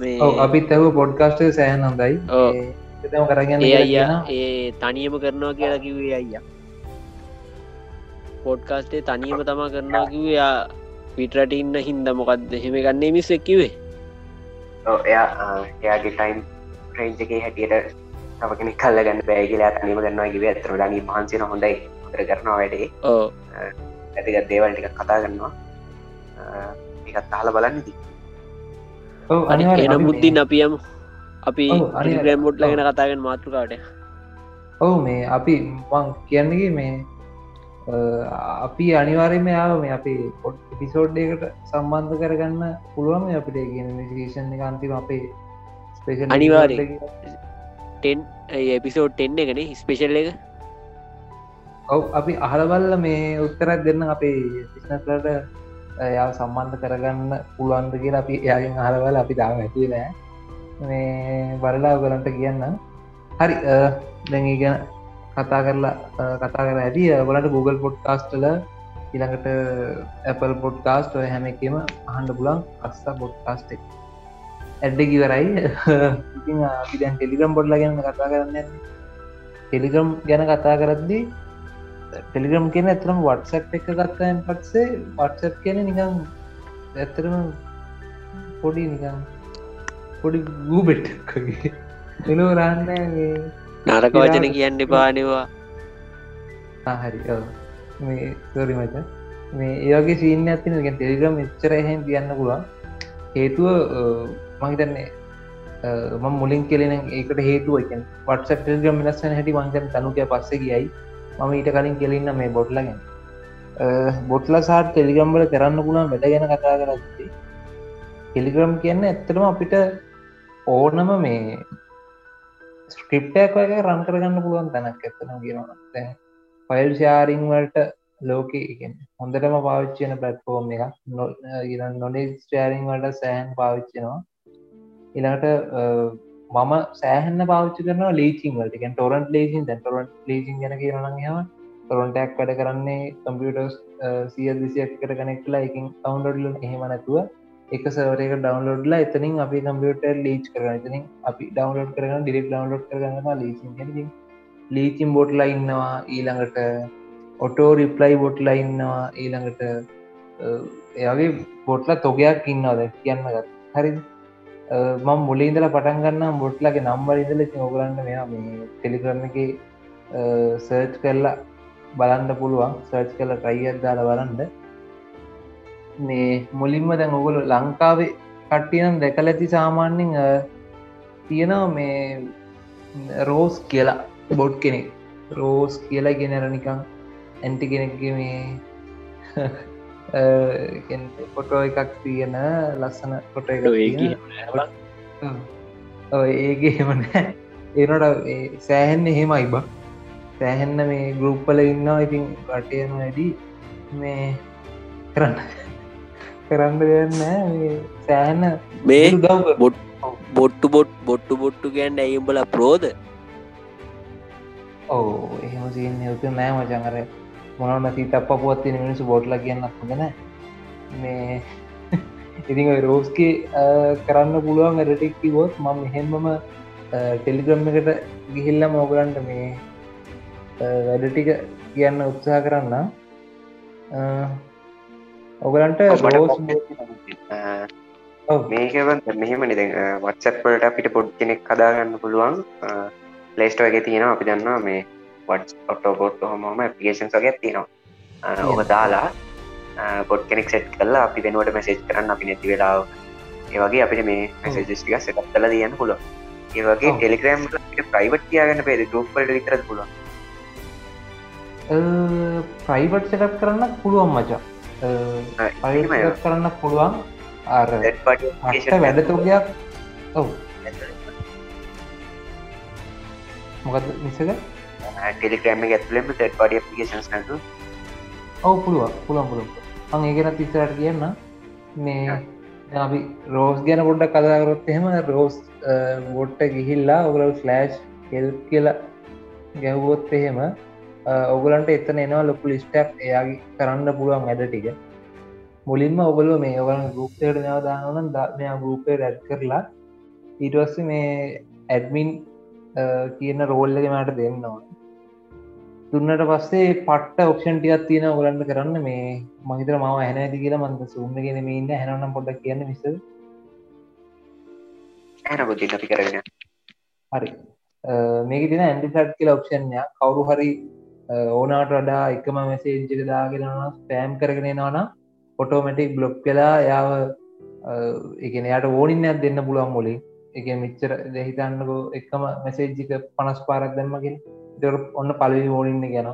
Speaker 3: මේ
Speaker 2: අපිත් ඇව පොඩ්කාස්ට සෑහන් හොඳයි.
Speaker 3: ඔව්.
Speaker 2: තම කරගන්න
Speaker 3: අයියා ඒ තනියම කරනවා කියලා කිවේ අයියා. පොඩ්කාස්ටේ තනියම තමා කරනවා කිවයා පිටරට ඉන්න හින්ද. මොකක්ද හෙම ගන්නේ මිස් එක්කිවේ
Speaker 5: එයා එයාගේ ටයිම් රේන්ජගේ හැටියට තව කෙනෙ කල්ල ගන්න බෑගලා තනීම ගන්නවා කිව ඇතර ඩනී මහන්සින හොඳයි හොතර කරනවා වැඩේ. ඇතික දේවල් ටික කතා කරනවා. එකත් අහල බලන්න ති
Speaker 3: එන බුද්ධින් අපියම් අපි
Speaker 2: ඔව්, අනිවාර්යෙන්.
Speaker 3: ග්‍රම් බොට්ල ගෙන කතාගෙන් මාතෘකාට
Speaker 2: ඔවු මේ අපි මං කියන්නගේ මේ අ, අපි අනිවාරයම යාව මේ අපි පොට් පිසෝඩ්ඩයකට සම්බන්ධ කරගන්න පුළුවන් මේ අපිට කියන විශේෂණ එක අන්තිම අපේ ස්පේෂල්
Speaker 3: අනිවාර්යෙන්. ටෙන් එපිසෝඩ් එන්න එකන ස්පේෂල් එක
Speaker 2: ඔව අපි අහලබල්ල මේ උත්තරත් දෙන්න අපේ පිස්නස්ලට යා සම්බන්ධ කරගන්න පුළුවන්ද කියලා අපි එයාගෙන් අහලවල අපි දාම ඇතිව නෑ මේ බරලා ගලන්ට කියන්න. හරි දැන් ඒ ගැන කතා කරලා අ, කතා කර ඇති. ගලට Google පොඩ්කාස්ටල ඉළඟට Apple පොඩ්කාස්ට ඔය හැම එකම අහන්ඩ පුලන් අස්සා පොඩ්කාස්ටෙක් ඇඩ්ඩ කිවරයි ඉතින් අපි දැන් ටෙලිගම් බොඩ්ල ගැන කතා කරන්න ටෙලිගම් ගැන කතා කරද්දී ටෙලිගම් කියන ඇතරම් වටසප් එක ගත්තයන් පත්සේ වටසප් කියන නිකං ඇත්තරම පොඩි නිකං පොඩි ගූබෙට්ගේ එලෝ රන්න
Speaker 3: නරක වචන කියන්න පානවා
Speaker 2: හරි. මේ සෝරි මච මේ ඒගේ සීන ඇතින ගැ ටෙලිගම් එච්චර එහෙන් තියන්න පුළුවන්. හේතුව මහිතන්නේ ම මුලින් කෙලෙන ඒකට හේතුව එක වටස ටෙල්ගම් වෙනස්සන හැටි මංතන තනුකය පස්සේ කියයි මම ඊට කලින් කෙලෙන්න මේ බොට්ලගෙන් බොට්ල සාට ටෙලිගම්බල කරන්න පුළන් වැඩ ගැන කතා කරති ටෙලිග්‍රම් කියන්න ඇත්තටම අපිට ඕනම මේ ස්ක්‍රිප්ටයක් වගේ රන් කරගන්න පුළුවන් තැනක් ඇත්තන කියනවා. ෆයිල් ශාරිං වලට ලෝක හොඳටම පාවිච්චයන පලට්ෆෝර්ම් එක නොනේ ස්ටෑරිං වලට සෑහන් පාවිච්චෙනවා ඉළඟට මම සෑහන්න පාවිච්ච කරන ලීචිං වලට. ටොරන්ට ලේසින් දැ ටොරන්ට ලේසින් ගැන කියරනහම ටොරන්ටක් වැඩ කරන්නේ කම්පියටර්ස් සිය දිසියකට කනෙක්ලා එකින් කවන්ඩඩල එහෙම නැතුව එක සවරක ඩවන්ලෝඩ්ලා එතනින් අපි කම්පියටර් ලීච් කරන එතනින් අපි ඩවන්ලෝඩ් කරන ඩිරෙක් ඩවන්ලෝඩ් කරගන්න ලීසින් ලීචිම් බොට්ලා ඉන්නවා ඊළඟට ඔටෝ රිප්ලයි බොට්ලා ඉන්නවා ඊළඟට එයාගේ බොට්ල තොගයක් ඉන්නවාද කියන්න ගත් හරි මං මුලින්දල පටන් ගන්න බොට්ලගේ නම්බර ඉදල ඔගලන්න මෙයා මේ ටෙලිකරන එක සර්ච් කරලා බලන්න පුළුවන්. සර්ච් කල ටයිත් දාල බලන්ඩ මේ මුලින්ම දැන් ඔගොල ලංකාවේ කට්ටියනම් දැකල ඇති සාමාන්‍යෙන් තියෙනවා මේ රෝස් කියලා බොඩ් කෙනෙක්. රෝස් කියලා ගෙනර නිකං ඇන්ටි කෙනෙක්ගේ මේ පොටෝ එකක් තියෙන ලස්සන කොට ඒගේ හෙමනෑ ඒනට සෑහෙන්න එහෙමයි බ. සෑහෙන්න මේ ගරුප්පල ඉන්නවා ඉතින් කටයන වැඩි මේ කරන්න. කරන්න දෙන්න සෑහන
Speaker 3: මේ බොට් බොට්ටු බොට් බොට්ටු බොට්ටු ගැන්ඩ ඇයිම්බල ප්‍රෝධ
Speaker 2: ඕ එහෙම සිීන් යුතු නෑ මචංකර මොනවන්න ති තප පුවත්තින මිනිසු බොට්ල කියන්න හොඳන මේ ඉතින් රෝස්ගේ කරන්න පුළුවන් රටික් කිවොත් මම හෙම්මම ටෙලිග්‍රම් එකට ගිහිල්ල මෝගලන්ට මේ වැඩ ටික කියන්න උත්සාහ කරන්න ඔගලන්ට රෝස්
Speaker 5: මේකවන් මෙහෙම නිද වත්සප්පලට අපිට පොඩ් කෙනෙක් කදාගන්න පුළුවන්. ලේස්ට වගේ තියෙනවා. අපි දන්නවා මේ ඔටෝබොට් හොමම පිේෂන් වගේ තියෙනවා. ඔබ දාලා පොඩ් කෙනෙක් සෙට් කරලා අපි වෙනුවට මැසේජ් කරන්න අපි නැති වෙලාව. ඒවගේ අපිට මේ මැසේජස්ටික සෙටක් කල තියන්න පුළුව ඒවගේ. ටෙලිග්‍රම් ප්‍රයිවට් කියගන්න පේද ගරුප්පලට විතර පුළුව
Speaker 2: ප්‍රයිවට් සටක් කරන්න පුළුවන් මචා. කරන්න පුළුවන්. අර වැඩතෝගයක් ඔව්. මොකද නිසක
Speaker 5: ටෙලිග්‍රම ඇතුලෙම තැට පඩි පේෂන්ස් නතු
Speaker 2: ඔව පුළුවන් පුළුවන් පුළුවන්. අං ඒගෙන තිස්සරට කියන්න මේ අපි රෝස් ගැන පොඩ්ඩක් කදාකරොත් එහෙම රෝස් ගොට්ට ගිහිල්ලා ඔගල ෆලෑෂ් හෙල් කියලා ගැව්වොත් එහෙම ඔගලන්ට එතන එනවා ලොකු ලිස්ටක් එයාගේ කරන්න පුළුවන් වැඩ ටික. මුලින්ම ඔගල මේ ඔගලන් ගුප්තයට නවදානවන මෙයා ගරුපය රැඩ් කරලා ඊටවස්ස මේ ඇඩමින් කියන රෝල්ලක මට දෙන්නවා දුන්නට පස්සේ පට්ට ඔක්ෂන් ටියත් තියෙන ඔගලන්ට කරන්න මේ මහිතර මව හැන ඇති කියලා මන්ද සුම්මගෙන මේ ඉන්න. හැනම් පොඩක් කියන්න
Speaker 5: ඇන බුද්ධි අපි කරගෙන
Speaker 2: හරි. මේක තින ඇන්ඩිසට් කියල ඔක්ෂන්ය කවුරු හරි ඕනාට වඩා එකම මෙසේජ්ජක දාගෙනන ස්පෑම් කරගෙන නවන ඔටෝමටික් බ්ලොග් කලා යාව එකන යට ඕනින්න දෙන්න පුළුවන් මොලින් එක මිච්චර දෙහිතන්නකෝ එකම මෙසේජ්ජික පනස් පාරක් දැම්මකින් දර ඔන්න පලවි ඕනින්න ගැන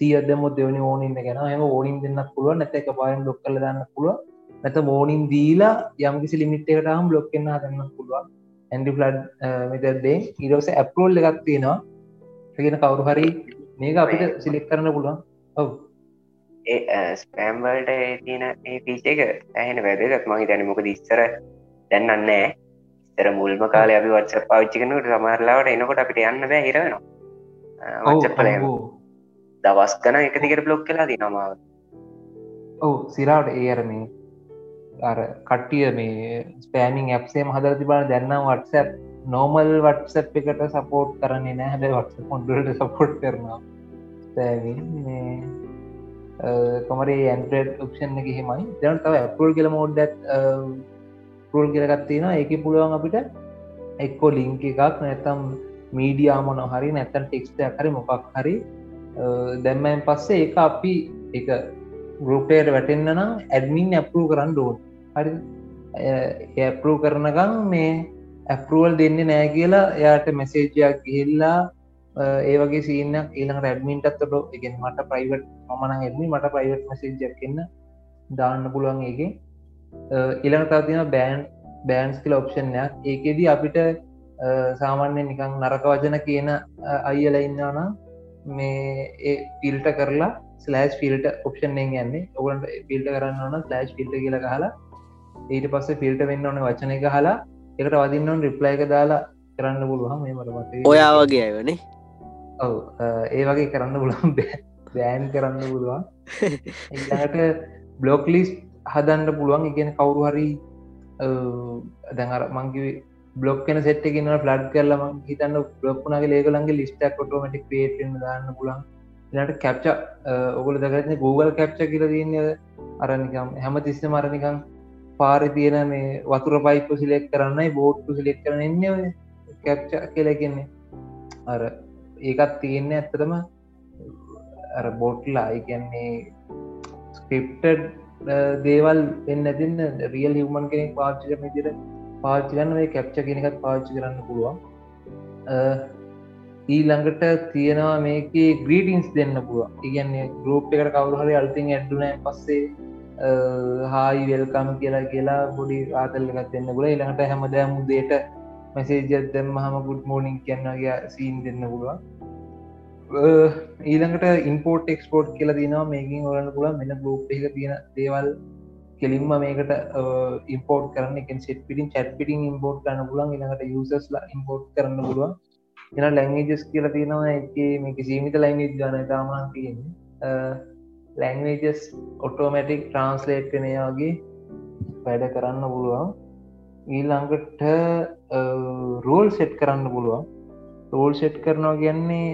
Speaker 2: සියදම දෙවනි ඕනින්න ගැන හම ඕනින් දෙන්න පුළුව නැත එක පායෙන් ඩොක් කල දන්න පුළුව නැත මෝනින් දීලා යම්කිසි ලිමිට්ටකටහම් බ්ලොක් කන්න ගන්න පුළුවන්. ඇන්ඩි ෆලඩ් මෙතදේ ඉරවස ඇපරෝල් එකක් තියෙනවා. ගෙන කවුරු හරි මේක අපිට සිලෙක් කරන්න පුළුවන්. ඔව්.
Speaker 5: ස්පෑම්වල්ට තියෙන ඒ පිච එක ඇහෙන වැදගත්. මගේ දැනමොක දිස්සර දැන්නන්නෑ තර මුල්ම කාල අපි වත්ස පාච්චිකනට සමරලාවට එනකොට අපිට යන්න බෑ හිරවෙනවා වච්චපල දවස් කන එක දිකට බ්ලොක් කලා දිනමාව
Speaker 2: ඔව් සිරාවට ඒ අර මේ අර කට්ටිය මේ ස්පෑමිං ඇප්සේ හදර තිබන දැන්නම් වටසැප් නෝමල් වටසැප් එකට සපෝට් කරන්නේ නෑ හැබ වටස පොන්ඩට සපෝට් කරනවා. කොමරේ ඇන්ඩ්‍රඩ් ඔක්ෂන් එක හෙමයි දැන තව ඇපල් කියල මෝඩ්ඩත් පරල් කියලගත්තියෙන ඒක පුළුවන් අපිට එක්කෝ ලිංක එකක් නැතම් මීඩියාමොන හරි නැතන් ටෙක්ස්ට හරි මොකක් හරි දැම්මයින් පස්සේ ඒ අපි එක ගරුපයට වැටෙන්න්න නම් ඇඩමින් ඇපරු කරන්න ඩෝන් හරි ඇපරු කරනකම් මේ ඇපරුවල් දෙන්න නෑ කියලා එයාට මෙසේජයක් ගිහිල්ලා ඒ වගේ සිීන ඊළඟ ඇඩමින්ටත් ො එක මට ප්‍රයිවට් මන ඇදමි මට ප්‍රයිවට් මසේජක් කියන්න දාන්න පුළුවන් ඒක ඉළඟ තතින බෑන් බෑන්ස් කියල ඔප්ෂන්යක් ඒකෙදී අපිට සාමාන්‍ය නිකං නරක වචන කියන අයියල ඉන්නවන මේ පිල්ට කරලා ස්ලෑස් ෆිල්ට ඔප්ෂන් යන්නේ. ඔගලන්ට පිල්ට කරන්න ඕන ස්ලෑස් ෆිල්ට කියල හලා ඊට පස්ස ෆිල්ට වෙන්න ඕන වචන එක හලා එකට වදින්නවන් රිප්ලයි එක දාලා කරන්න පුළුවන්. මේ මට
Speaker 3: ඔයා වගේ අයවනේ
Speaker 2: ඔව. ඒ වගේ කරන්න පුළුවන්. බෑන් කරන්න පුළුවන්. එට බ්ලොක් ලිස් හදන්න පුළුවන්. ඉගෙන කවුරු හරි දැඟර මංකිව බ්ලොක් කෙන සෙට් එකන ෆලඩ් කරලම හිතන්න බ්ලොක්්නගේ ලේකලන්ගේ ලිස්ටක් කොටමටක් පේට දාන්න පුලන් ට කැප්ච ඔගල දගරන Google කැප්ච කියල තියන්නේ අරනිකම් හැම තිස්ස මරනිකම් පාරි තියෙන මේ වතුර පයිප සිලෙක් කරන්නයි බෝට්ටු සිලෙක් කරන එන්න කැප්ච කියලකෙන්නේ අර ඒකත් තියෙන්නේ ඇත්තටම අර බොට්ලා එකන්නේ ස්ක්‍රිප්ටඩ් දේවල් එන්න තින්න රියල් හිවමන් කෙනෙක් පාච්චි කරන තිර පාච්චි ගන්න මේ කැප්ච කෙනෙකත් පාච්චි කරන්න පුළුවන්. ඊළඟට තියෙනවා මේක ග්‍රීටින්ස් දෙන්න පුළුව ඉගන්නේ ගරුප් එකට කවරුහරි අල්තින් ඇඩ්ඩුන පස්සේ හායි වෙල්කම් කියලා කියලා බොඩි ආතල්ලකත් දෙන්න පුල ඉළඟට හැමදෑමු දේට මැසේජත් දෙම හම ගුඩ් මෝනිින් කියන්නගේ සීන් දෙන්න පුළුවන්. ඊළඟට ඉන්පෝට් එක්ස්පෝට් කියලා දිනවා මේකින් ඔලන්න පුළ මෙන්න ගෝප් එක තියෙන දේවල් කෙලින්ම මේකට ඉම්පෝට් කරන්න එක සෙට පිටින් චැට් පිටින් ඉම්පෝට් කරන්න පුලන් ඉළඟට යුසස්ලා ඉම්පෝට් කරන්න පුළුවන්. එන ලැංගේජස් කියලා තියෙනවා එක මේක සීමිත ලයින්ජ ගන තාමන් තියෙන්නේ. ලැංවේජස් ඔටෝමැටික් ට්‍රන්ස්ලේට් කනයාගේ වැඩ කරන්න පුළුවන්. ඊළඟට රෝල් සෙට් කරන්න පුළුවන්. රෝල් සෙට් කරනවා කියන්නේ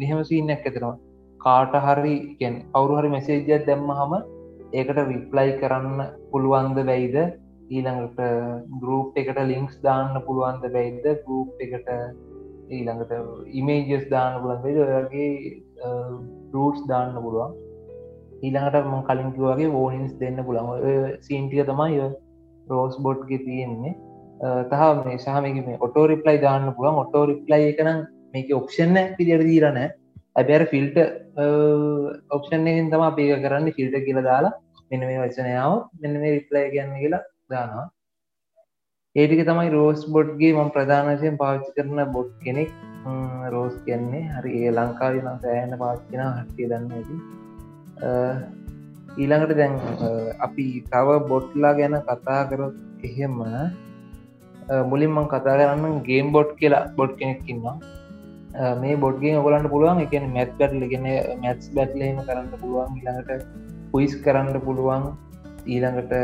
Speaker 2: මෙහම සීනයක් ඇතරවා කාට හරි ගැන් අවුරු හරි මෙසේජයක් දැම්ම හම ඒකට රිප්ලයි කරන්න පුළුවන්ද වැයිද? ඊළඟට ගරුප් එකට ලිංක්ස් දාන්න පුළුවන්ද වැයිද? ගරුප් එකට ඊළඟට ඉමේජස් දාන්න පුළන්ද ඔයගේ රූටස් දාන්න පුළුවන්. ඊළඟට ම කලින්කිවගේ ෝනින්ස් දෙන්න පුළන් සීන්ටිය තමයි රෝස් බොඩ්ගේ තියෙන්නේ. තහ මේ සහමක මේ ඔටෝ රිප්ලයි දාන්න පුළුවන්. ඔටෝ රිප්ලයි එකනම් මේක ඔක්ෂන්න පිදිර දීරන ඇබැර ෆිල්ට ඔක්ෂන්යෙන් තම අපේක කරන්න. ෆිල්ට කියල දාලා මෙන මේ වචනයාව මෙන්න මේ රිප්ලය කියන්න කියලා දානවා. ඒටික තමයි රෝස් බොඩ්ගේ මම ප්‍රධානශයෙන් පාච්චි කරන බොඩ් කෙනෙක්. රෝස් කියන්නේ හරි ඒ ලංකාව නම් සෑහන පාච්චින හටිය දන්න ඇති ඊළඟට දැන් අපි තව බොට්ලා ගැන කතා කරොත් එහෙම මුලින් මං කතා කරන්න ගේම් බොඩ් කියලා බොඩ් කෙනෙක්කින්නවා මේ බොඩ්ගේ ඔගලන්ට පුළුවන් එක මැත් බැට්ලගෙන මැත්ස් බැට්ලේම කරන්න පුළුවන් ඊළඟට කුයිස් කරන්න පුළුවන්. ඊළඟට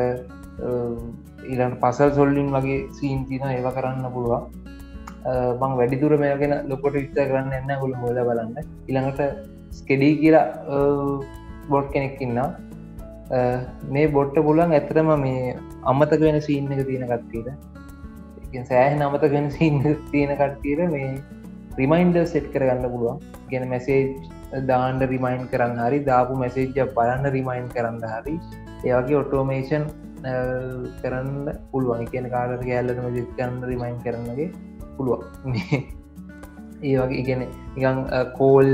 Speaker 2: ඊළඟ පසල් සොල්ලින් වගේ සීන්තින ඒව කරන්න පුළුවන්. බං වැඩිදුර මේගෙන ලොකොට විස්ත කරන්න එන්න ගොල හොල බලන්න. ඉළඟට ස්කෙඩී කියලා බොඩ් කෙනෙක්කින්න මේ බොට්ට පුලන් ඇතරම මේ අමතක වෙන සීන් එක තියෙන කට්ටීට සෑහ අමතක වෙන සීන් තියෙන කට්ටීර මේ රිමයින්ඩ සෙට් කරගන්න පුළුවන්. ගෙන මැසේජ් දාන්ඩ රිමයින් කරන්න හරි දාපු මැසේජ්ජ බලන්න රිමයින් කරන්න හරි. ඒවගේ ඔටෝමේෂන් කරන්න පුළුවන්. කියන කාඩට ගෑල්ලටම ජෙත් කරන්න රිමයින් කරන්නගේ පුළුවන්. ඒ වගේ ඉගෙන නිකං කෝල්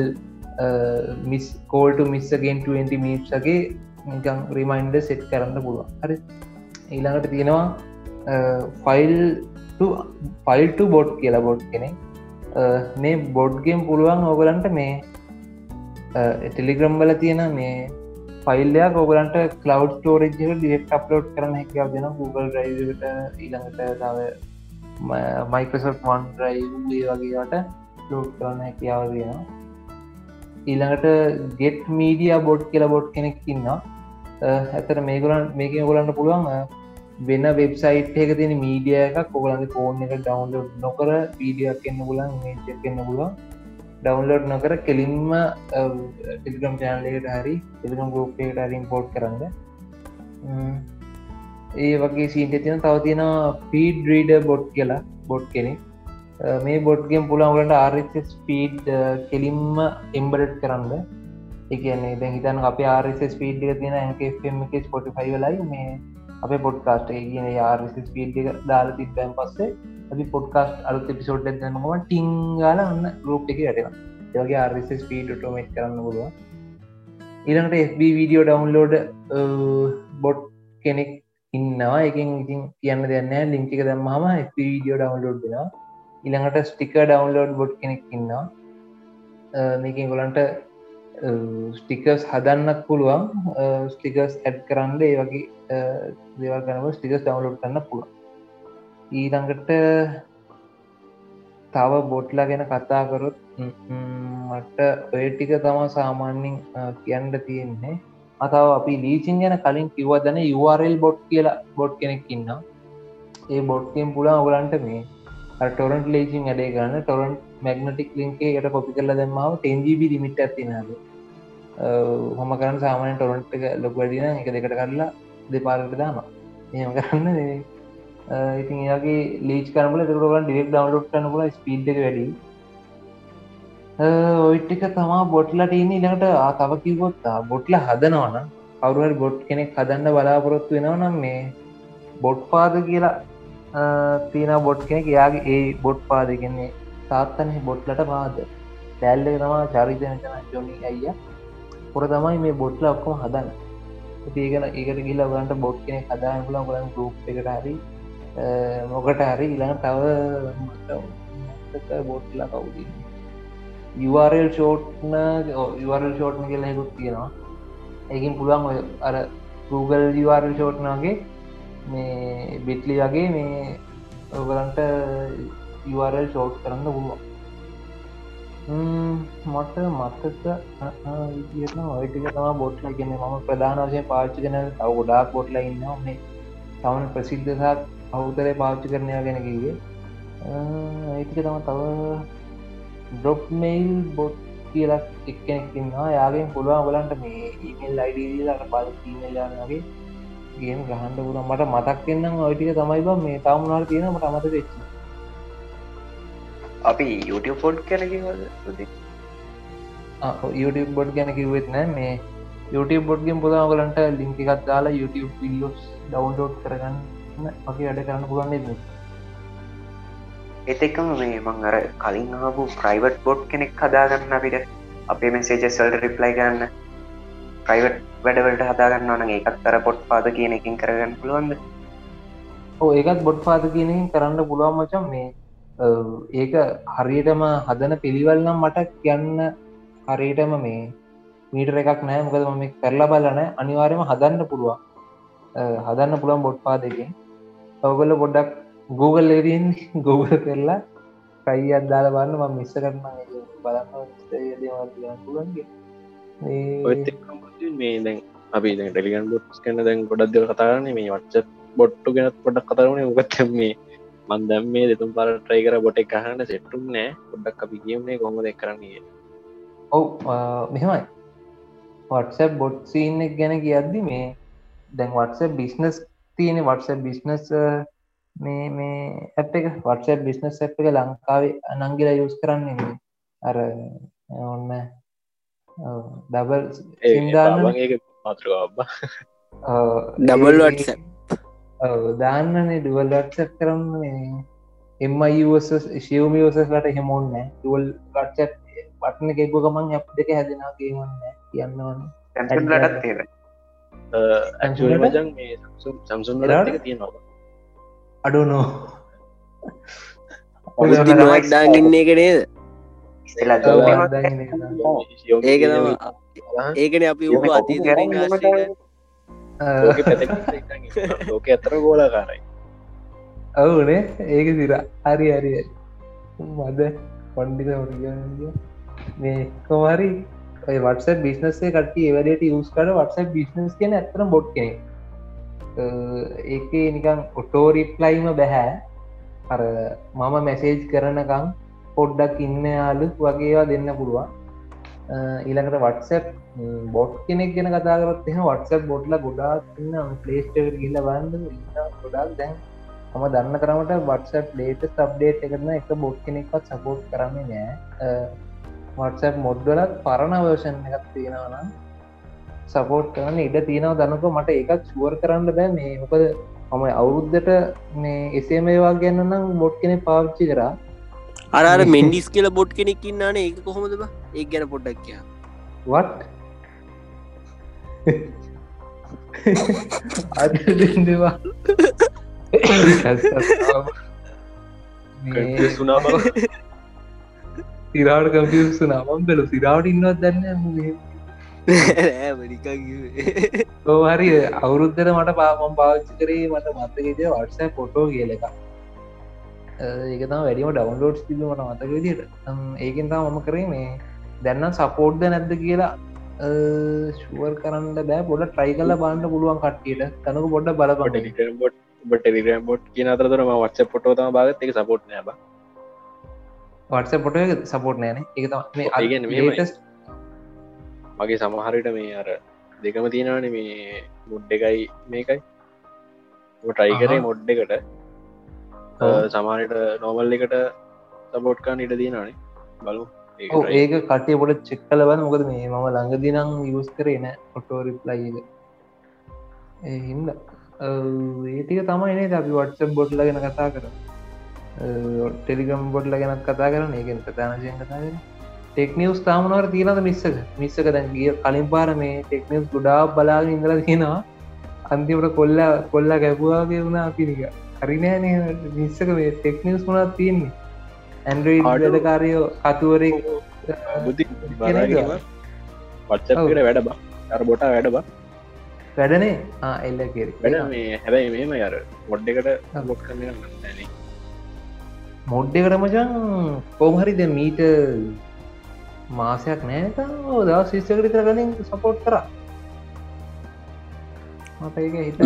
Speaker 2: මිස් කෝල්ට මිස්සගෙන් 20 මිනිට්සගේ නිකං රිමයින්ඩ සෙට් කරන්න පුළුවන්. හරි. ඊළඟට තියෙනවා ෆයිල් ෆයිල්ට බොඩ් කියලා බොඩ් කෙනෙ මේ බොඩ්ගෙන් පුළුවන් ඕගලන්ට මේ ටෙලිග්‍රම් බල තියෙන මේ ෆයිල්ලයක් ඔබලන්ට කලව් ටෝරජ් ඩිෙක් අප්ලෝඩ් කරන හැකියාව දෙන Google ්‍රයිවට ඊළඟට තව මයිකසොට් වන් රයි වගේට ලෝඩ් කරන්න හැකියාව තියෙනවා ඊළඟට ගෙට් මීඩිය බොඩ් කියල බොඩ් කෙනෙක් ඉන්නවා. ඇතර මේගලන් මේක ගොලන්න පුළුවන් වෙන වෙබ්සයිට් එක තියෙන මීඩිය එකක් කොගලන්ගේ ෆෝන් එක ඩවන්ලෝඩ් නොකර වීඩියක් එන්න පුලන් එන්න පුළුවන්. ඩවන්ලෝඩ් නොකර කෙලින්ම ටිගම් චෑන්ලට හරි එලිකම් ගෝපයට හරි ඉම්පෝට් කරන්න. ඒ වගේ සීට තින තව තියෙන පීඩ රීඩ බොඩ් කියලා බොඩ් කෙනෙ මේ බොඩ්ගෙන් පුළන්ගලට ආරස් පීඩ් කෙලින්ම එම්බඩට් කරන්න. එකන්නේ දැ හිතන් අප ආරස් පීඩ් තියෙන ඇකම් එක ස්පොටිෆයි ලයි මේ අප පොඩ්කාස්ට කියන ආරස් පීඩ් දාල තිබැන් පස්සේ අපි පොඩ්කාස් අලුත් පිසෝඩ් දන්නම ටිංගල අන්න ගරුප් එක යටෙන ඒගේ ආර්ස ස්පීඩ ටෝමට් කරන්න පුළුව ඊළඟට FB වීඩියෝ ඩවන්ලෝඩ බොඩ් කෙනෙක් ඉන්නවා. එකින් ඉතින් කියන්න දෙන්න ලිංකික දම්මම FB වීඩියෝ ඩවන්ලෝඩ් දෙෙන ඉළඟට ස්ටික ඩවන්ලෝඩ් බොඩ් කෙනෙක් ඉන්නවා. මේකින් ගොලන්ට ස්ටිකස් හදන්නත් පුළුවන්. ස්ටිකස් ඇඩ් කරන්න ඒ වගේ දේවල් කනව ස්ටිකස් ඩවන්ලෝඩ් කරන්න පුළුවන්. ඊළඟට තව බොට්ලා ගැන කතාකරොත් මට ඔය ටික තමා සාමාන්‍යින් කියන්න තියෙන්නේ. අතාව අපි ලීචින් ගැන කලින් කිවදන URL බොට් කියලා බොඩ් කෙනෙක් ඉන්න ඒ බොඩ්කෙන් පුලා ඔගලන්ට මේ ටොරන්ට ලේසින් වැඩේ ගන්න. ටොරන්් මැගනටික් ලින්කේ යට කොපි කරල දෙමාව 10ජීබ ලිමිට ඇතිනද හොම කරන්න සාමානය ටොරන්ට් එක ලොක වැඩින එක දෙකට කරලා දෙපාරට දාම එම කරන්න ඉතින් ඒගේ ලීච් කරමල තුරගන් ඩිෙක් ඩවන්ලෝඩ් කනපුල ස්පීඩ් එක වැඩි. ඔයිට්ටික තමා බොට්ලට ඉන්න ඉළඟට තව කිවොත්තා බොට්ල හදනවන කවරුවල් බොට් කෙනෙක් හදන්න බලාපොරොත්තු වෙනව නම් මේ බොට් පාද කියලා තියන බොට් කෙනෙක් යාගේ ඒ බොට් පාදගෙන්නේ තාත්තන බොට්ලට පාද. දැල්ල තමා චරිතනචන ජොනි අයිය පොර තමයි මේ බොට්ල ඔක්කොම හදන්න. ඒගන ඒකට ගිල්ල ගන්ට බොට් කෙනෙක් හදාන්න පුලන් ගලන් ගරුප් එකට හරි මොකට හරි ඉළඟ තව බොට්ලා කවුද URL ෂෝට්න URL ෂෝට්න කියලා හෙකුත් තියෙනවා. ඒකින් පුළුවන් ඔය අර Google URL ෂෝට්නාගේ මේ බිට්ලි වගේ මේ ඔගලන්ට URL ෂෝට් කරන්න පුළුවන්. මට මත්තක විදින ඔයටික තම බොට්ල ගෙන ම ප්‍රධාන වශයෙන් පාච්චි කන තව ගොඩාක් බොට්ල ඉන්න මේ තවන ප්‍රසිද්ධසාත් අවුතරය පාච්චි කරනය ගැන කිවේ ඒතික තම තව ඩොප් මෙයිල් බොට් කියලා එක්කෙනෙක්කින්නවා යාගෙන් පුළුවන් බලන්ට මේ ඊමල් අයිඩීලට පල් ීමල්ලාගේ ගේම ගහන්ඩ පුරන් මට මතක් එන්නම් ඔයටික තමයි බ මේ තමුණනාට තියෙන මට අමත වෙච්චි
Speaker 5: අපි YouTube පොඩ් කැනකිවද
Speaker 2: YouTube බොඩ් ගැන කිවෙත් නෑ. මේ YouTube බොඩ්ගෙන් පුදාම කලන්ට ලිංක එකත් දාලා YouTube විඩියෝස් ඩවන්ලෝඩ් කරගන්න වගේ වැඩ කරන්න පුළන්නේ
Speaker 5: එත එකම මේ මං අර කලින් ආපු ප්‍රයිවට් බොඩ් කෙනෙක් හදාගන්න අපිට අපේ මෙසේජස්වල්ට රිප්ලයි ගන්න ප්‍රයිවට් වැඩවලට හදාගන්න ඕන ඒකත් තර පොට් පාද කියන එකින් කරගන්න පුළුවන්ද?
Speaker 2: ඕ ඒකත් බොඩ් පාද කියන කරන්න පුළුවන් මචන් මේ ඒක හරියටම හදන පිළිවල්නම් මට කියන්න හරියටම මේ මීටර එකක් නෑ මොකද මම කරලා බලන අනිවාර්යම හදන්න පුළුවන්. හදන්න පුළුවන් බොඩ් පාදකින් ඔවගල පොඩ්ඩක් Google එරින් Google කරලා කයි අදදාල බන්න ම මිස්ස කරන බලන්න පුළුවන්ගේ
Speaker 4: මේ දැන් අපි දැ ටෙලිගන් බොට්ස් කන්න දැන් ගොඩක් දෙව කතාරන්නේ මේ වච්ච බොට්ටු ගෙනත් පොඩක් කතරන උගත් මේ මන්දම් මේ දෙතුම් පර ට්‍රයි කර බොට එකහන්න සෙට්ටුම් නෑ. පොඩ්ඩක් අපි කියමනේ කොම දෙ කරන්නේ
Speaker 2: ඔව් මෙහෙමයි. වටසැප් බොට් සීන් එක ගැන කියද්දි මේ දැන් වටස බිස්නස් තියෙන වටස බිස්නස් මේ මේ ඇප් එක. වටස බිස්නස් ඇ් එක ලංකාවේ අනංගිලා යුස් කරන්නේ අර ඔන්න ඩබල් සිදාන්න
Speaker 4: මාතෘ
Speaker 3: ඩබල් වටස
Speaker 2: දාන්නනේ ඩුවල්ලට්සක් කරන්න. එමයිස් ශියවමියෝසස්ලට හෙමෝන්න ටුවල් කට්චත් පටන එකෙක්ග ගමන් ඇ් දෙක හැදෙන ගේවන්න කියන්නවන.
Speaker 5: ලටත් තේර
Speaker 4: ඇජන් සම්සුන් තියෙනවා.
Speaker 2: අඩුනෝ
Speaker 3: දාගන්න එක නේද? ඒක ඒකන අපි අතීත
Speaker 4: ලෝක ඇතර ගෝලාකාරයි
Speaker 2: ඔවුනේ ඒක සිර හරි හරි මද පොන්්ඩික මේ කොමරි වටස බිස්නසේ කටේ වැඩට යස් කට වටස බිස්නස් කියන ඇතන බොඩ් කෙනෙ ඒක නිකං ඔටෝරිප්ලයිම බැහැ අර මම මැසේජ් කරනකං පොඩ්ඩක් ඉන්න යාලු වගේවා දෙන්න පුළුවන් ඊළඟට වටසැප් බොට් කෙනෙක් ගෙන කතාකරත් එහ වටසක් බොට්ල ගොඩාක් ඉන්න පලේස්ට ගිල්ල බන්න ගොඩක්. දැන් හම දන්න කරමට වටසක් ලේට සබ්ඩේට් එකරන එක බොට් කෙනෙක්වත් සපෝට් කරන්නේ නෑ වටසක් මොඩ්ඩලත් පරණ වර්ෂන් එකක් තියෙනවනම් සපෝට් කරන්න ඉඩ තියෙනව දන්නක මට එකත් ශුවර් කරන්න බෑ. මේ මොකද මම අවුරුද්ධට මේ එසේ මේවා ගැන්න නම් බොට් කෙනෙ පාවිච්චි කරා.
Speaker 3: අර මෙන්ඩිස් කියල බොට් කෙනෙක් ඉන්නන. ඒක කොහොමද ඒ ගැන පොඩ්ඩක් කිය
Speaker 2: වට අදවා
Speaker 4: සුනා බව
Speaker 2: සිරාට කම්පියසු නමම් පෙල සිරාවට ඉන්නවත් දන්න හරි. අවුරුද්ධර මට පාමම් පාච්චි කරේ මට මත්තකෙද වර්සය පොටෝ කියල එක ඒකතම වැඩිම ඩවන්ලෝඩ් තිබ මට මතක විදිට ඒකෙන් තම මම කරේ මේ දැන්නම් සපෝර්්ද නැද්ද කියලා ශුවර් කරන්න බෑ. පොඩ ට්‍රයි කල බාන්න පුළුවන් කට්ටියට. තනක පොඩ්ඩ බලපට
Speaker 4: බොට් ටෙලිග්‍රම් බොට් කියන අතරම වච්ච පොටෝතම භාගත් එක සපෝට් නෑබ
Speaker 2: වටස පොට සපෝට් නෑන එක
Speaker 4: මගේ සමහරට මේ අර දෙකම තියෙනවාන මේ මුඩ් එකයි මේකයි. ටයි කරේ මොඩ් එකට. සමානට නොවල් එකට සබෝට්කාන් ඉට දීනනේ බලු
Speaker 2: ඒක කටේ පොට චෙක් කල බන්න මොකද මේ මම ළඟදිනම් යස් කරේ නෑ ඔටෝරිප්ලයිද එහින්ද ඒටික තමයි නේ අපි වටස බොඩ්ල ගැන කතා කර ටෙලිගම් බොඩ්ල ගැනත් කතා කරන ඒගෙන් ප්‍රධානශයෙන් කතා කර ටෙක්නිවස් තාමනවර තියෙනද මිස්සක මිස්සක දැන් ගිය කලින් පාර මේ ටෙක්නිස් ගොඩා බලාග ඉඳල තියෙනවා. අන්තිමට කොල්ල කොල්ල ගැපුවාගේ වුණා පිරික හරිනෑන මිස්සක මේ ටෙක්නිස් වුණා තියන්නේ ඇන්ඩරයි වැඩකාරයෝ කතුවරෙක්
Speaker 4: බුද්ධි? වත්සකට වැඩ බා. අර බොට වැඩ බා.
Speaker 2: වැඩනේ? එල්ල කෙර
Speaker 4: වැඩ මේ හැබැයි මේම යර මොඩ් එකට බොට් කරන නැන
Speaker 2: මොඩ්ඩ කරමචන් කෝමහරිද මීට මාසයක් නෑත දා ශිෂ්‍යකරිත කලින් සපෝට් කර.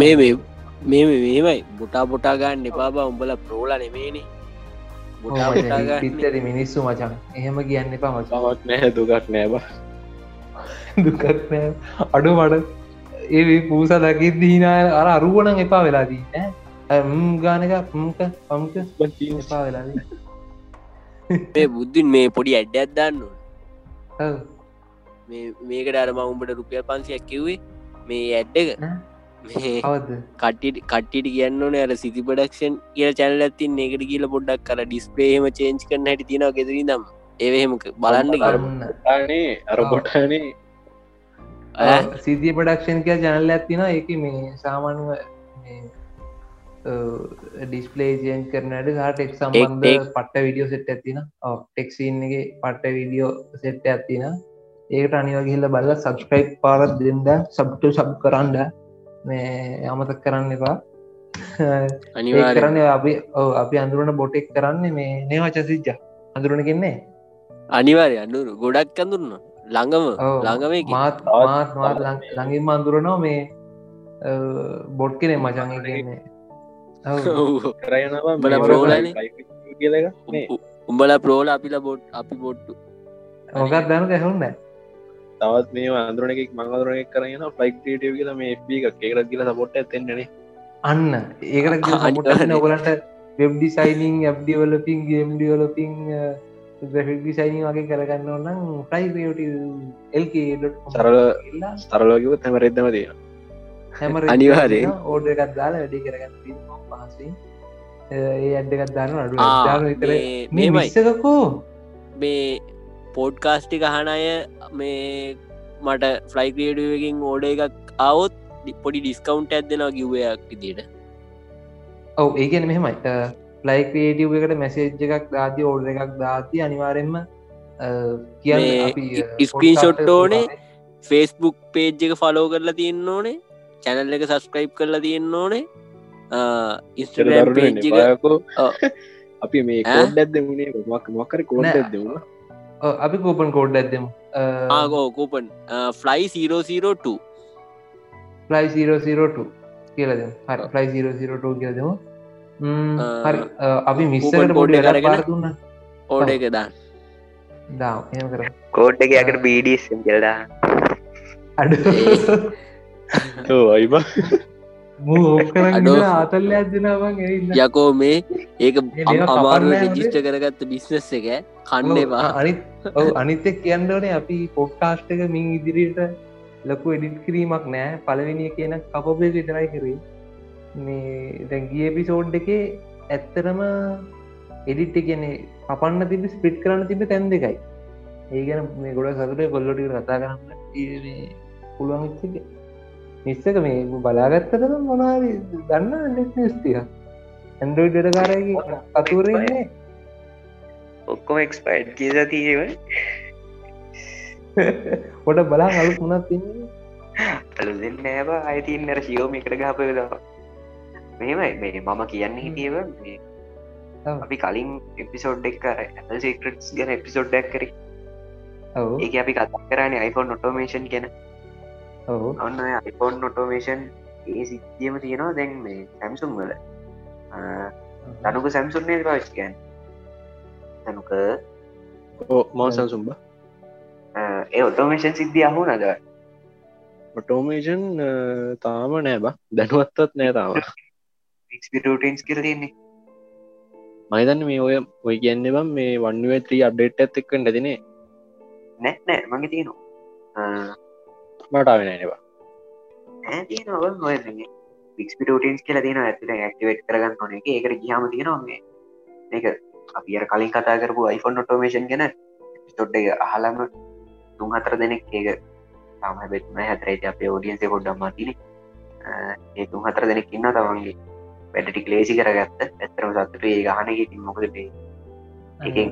Speaker 3: මේ මේ මේ මේමයි බොටා බොටා ගන්න එපා බා. උඹල ප්‍රෝල නෙමේනේ
Speaker 2: පිත්තර මිනිස්සු මචන් එහෙම කියන්න එපා මච
Speaker 4: සමත් නෑ දුකක් නෑබ
Speaker 2: දුකත් නෑ අඩු මට ඒ පූස දකි දීන අර අරුවනං එපා වෙලාදී ෑ ගානක පම්ක පම්ක එපා වෙලාදී
Speaker 3: මේ බුද්ධින් මේ පොඩි ඇඩ්ඩ ඇත්දන්න
Speaker 2: ඔව්.
Speaker 3: මේකට අරම උඹට රුපියල් පන්සියක් කිව්වේ මේ ඇඩ්ඩ
Speaker 2: කවද
Speaker 3: කට්ටිට කියන්න ඕන අර සිති පඩක්ෂන් කිය චැනල ඇතින් එකට කියල පොඩ්ඩක් කර ඩිස්පලේම චේන්ච් කරන හැටි තිනව ගෙදරී දම් ඒහෙම බලන්න කර
Speaker 2: අරන්න
Speaker 4: නේ අර බොටනේ
Speaker 2: සිතිය පඩක්ෂන් කිය ජනල්ල ඇත්තින එක මේ සාමානුව ඩිස්පලේ ජයෙන් කරනට සාටෙක් සම්බන්ධ
Speaker 3: එක්-
Speaker 2: පට්ට විඩියෝ සෙට් ඇතින ටෙක්සින්ගේ පට්ට විඩියෝ සෙට් ඇත්තින ඒකට අනිවගහිල්ල බල්ල සබස්ක්‍රයිප් පාරත් දෙන්න සබ්ට සබ් කරන්න මේ අමතක් කරන්න එපා. ඒ
Speaker 3: අනිවාර
Speaker 2: කරන්න අපි ඔව් අපි අඳුරන බොටෙක් කරන්න මේ නේවච සිච්ච අඳුරන කෙන්නේ
Speaker 3: අනිවාරය අන්නුරු ගොඩක් අඳුරන්න ළඟම. ළඟම
Speaker 2: මාත් මාත් මාත් ළඟින්ම අඳුරනවා මේ බොඩ් කෙනෙ මචන්.
Speaker 4: කරයනවා
Speaker 3: ප්‍රෝලනේ. උඹල ප්‍රෝල අපිල බොඩ් අපි බොට්ටු.
Speaker 2: මොකක් දැනු ඇහුන්න
Speaker 4: තවත් මේ අන්දරනෙක් මංගදරන කරන ෆලයික් ටව කියල මේ එබ එකක් ඒකට කියල සපොට් ඇතෙන්න්නේ
Speaker 2: අන්න. ඒකට. ඔගලන්ට web designing app developing game developing graphic designing වගේ කරගන්න ඔන්නම් ෆ්‍රයිට එල්ක
Speaker 4: සරල ස්තරලෝකිව තැමරෙද්දම තියෙන
Speaker 2: හැම
Speaker 3: අනිවාර්යෙන්.
Speaker 2: ඕඩ එකත් දාලා වැඩි කරගන්න පහසි ඒ අඩ්ඩකත් දාන්න අඩු
Speaker 3: මේ-
Speaker 2: මේ
Speaker 3: මේමයි.
Speaker 2: විස්සකෝ
Speaker 3: මේ පෝඩ්කාස්ටි අහන අය මේ මට ෆ්ලයික්‍රඩුවකින් ඕඩ එකක් අවුත් පොඩි ඩිස්කවන්් ඇත් දෙෙනවා කිව්වයක් ඉදිට
Speaker 2: ඔව ඒගැන මෙහෙමයි ලයික්‍රේඩිය් එකට මැසේජ් එකක් දාති ඕඩ එකක් දාති අනිවාරෙන්ම කියන්න
Speaker 3: මේ
Speaker 2: අපි
Speaker 3: screenshot ඕනේ. ෆේස්බුක් පේජ් එක ෆලෝ කරලා තියන්න ඕනේ චැනල් එක සස්ක්‍රයිප් කරලා තියන්න ඕනේ ඉස්ට්‍රම් පේජ් එක
Speaker 4: පයකෝ
Speaker 3: ඔව්.
Speaker 4: අපි මේ
Speaker 3: ඈ?
Speaker 4: කෝඩ් ඇදමුණේ මක් මොකර කෝඩ්
Speaker 2: නෑ. අපි කෝපන් කෝඩ් ඇදමු
Speaker 3: ආගෝ කූපන් ෆ්ලයි 002
Speaker 2: ලයි 002 කියලද හරි ෆලයි 002 කියලදමු හරි අපි
Speaker 3: අරගෙන.
Speaker 2: පාර දුන්න.
Speaker 3: ඕඩ එක දාන්න.
Speaker 2: දා
Speaker 5: කෝඩ් එක අකට බඩම් කියලදා
Speaker 2: අඩ.
Speaker 4: අයිබ.
Speaker 2: ආතල්ල ඇදෙනවන්
Speaker 3: යකෝ මේ ඒක
Speaker 2: මේ මේවා
Speaker 3: අමාරු
Speaker 2: කපන්න
Speaker 3: රෙජිස්ට කරගත්ත බිස්නස් එක කණ්ඩේවා
Speaker 2: අනිත් ඔව අනිතෙක් කියන්නවනේ අපි පොක්කාස්ට් එක මින් ඉදිරියට ලොකු එඩිට් කිරීමක් නෑ පලවෙනිය කියන කපපය විතරයි කරේ. මේ දැගිය පිසෝඩ් එක ඇත්තරම එඩිට් කියන අපන්න තිබි ස්පිට් කරන්න තිබ තැන් දෙකයි. ඒ ගැන මේ ගොඩ සතුට කොල්ලොටි කතා කරන්න පුළුවන් එක. නිස්සක මේ බලාගත්තට මොනාද ගන්න නෙත් ස්තිය ඇන්ඩරෝයිඩ් ඩකාරයගේ අතුරන්නේ
Speaker 5: ඔක්කොම එක්ස්පයිඩ් කියද තිීව
Speaker 2: පොට බලා අලු තින්නේ
Speaker 5: අලු දෙන්න නෑබ අයිතින් අර ශියෝම එකට ගාපයදවා මෙමයි මේ මම කියන්න හිටියව. අපි කලින් එපිසෝඩ් එක් කර ඇ සේක්‍රටස් ගැන එපිසෝඩ්ඩක් කර. ඒක අපි කතා කරන iPhone නොටෝමේෂන් ගැන. ඔන්න iPhone නොටෝමේෂන් ඒ සිද්ධියම තියෙනවා දැන් මේ සැම්සුම් වල. තනුක සැම්සුන්නේ පාවිච්කන් තනුක
Speaker 4: මෝසන් සුම්බ
Speaker 5: ඒ ඔටෝමේෂන් සිද්ධිය අහු නද
Speaker 4: ඔටෝමේෂන් තාම නෑබ දැනුවත්තත් නෑ තාම.
Speaker 5: ක්ස්පිටටන්ස් කර තින්නේ
Speaker 4: මහිතන්න මේ ඔය ඔය කියන්න බම් මේ වන්ුව ත්‍රී අප්ඩේට් ඇත් එක්ක නැතිනේ
Speaker 5: නැත් නෑ. මගේ තියනවා.
Speaker 4: මටාවෙන නවා
Speaker 5: පික්ස්පිටෝටන්ස් කියල තින ඇතිට ඇක්ටිවේට් කරගන්න ඕන. එක ඒකට ගහම තියෙනවා මේ. ඒක අපි අර කලින් කතා කරපු iPhone නොටෝමේෂන් ගැන ස්ටොඩ් එක අහලම තුන් හතර දෙනෙක් ඒක තම බෙත්ම හැතරයිට අපේ ෝඩියන්සේ කොඩ්ඩම් මතින. ඒ තුන් හතර දෙනෙක් ඉන්න තමන්ගේ වැඩටි ලේසි කරගත්ත. ඇතරම සත්තුට ඒ ගහනකින් මොකද එකෙන්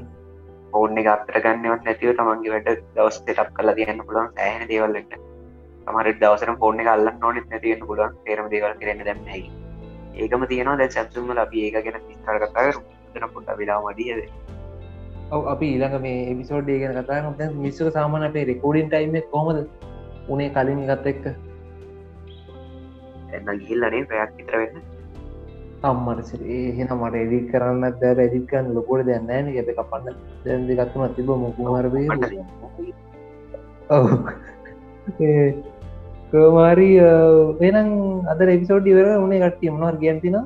Speaker 5: ඕන්න එක අතර ගන්නවත් නැතිව තමන්ගේ වැඩ දවස් දෙටක් කලා තියන්න පුළුවන්. සෑහන දේවල්ලට තමර දවසර පෝර්ණ කල්ලන්න ඕනෙත් නැතිවන්න පුළුවන්. තේරම දේවල් කරන්න දැන්නයි ඒකම තියෙනවා. දැ සැම්සුම ලබ ඒක ගැන විස්තර කතා න පුට වෙලා මඩියද
Speaker 2: ඔව අපි ඊළඟ මේ එපිසෝඩ්ඩේ ගැන කතා මිස්සක සාමාන අපේ රෙකෝඩින් ටයිම කොමද උනේ කලින් ගත්ත එක්ක.
Speaker 5: එන්න ගිල්ලනේ පැයක් විතර වෙන්න.
Speaker 2: අම්මට එහෙන මට එදි කරන්න දැ ඇදිකන් ලොකොට දැන්නෑන ගැත කපන්න. දැදි ගත්තම තිබ මුකුහරබය කෝමාරී එනම් අද එපිසෝඩ් ඉවර උනේ කට්ටිය මනවර් ගැන්තින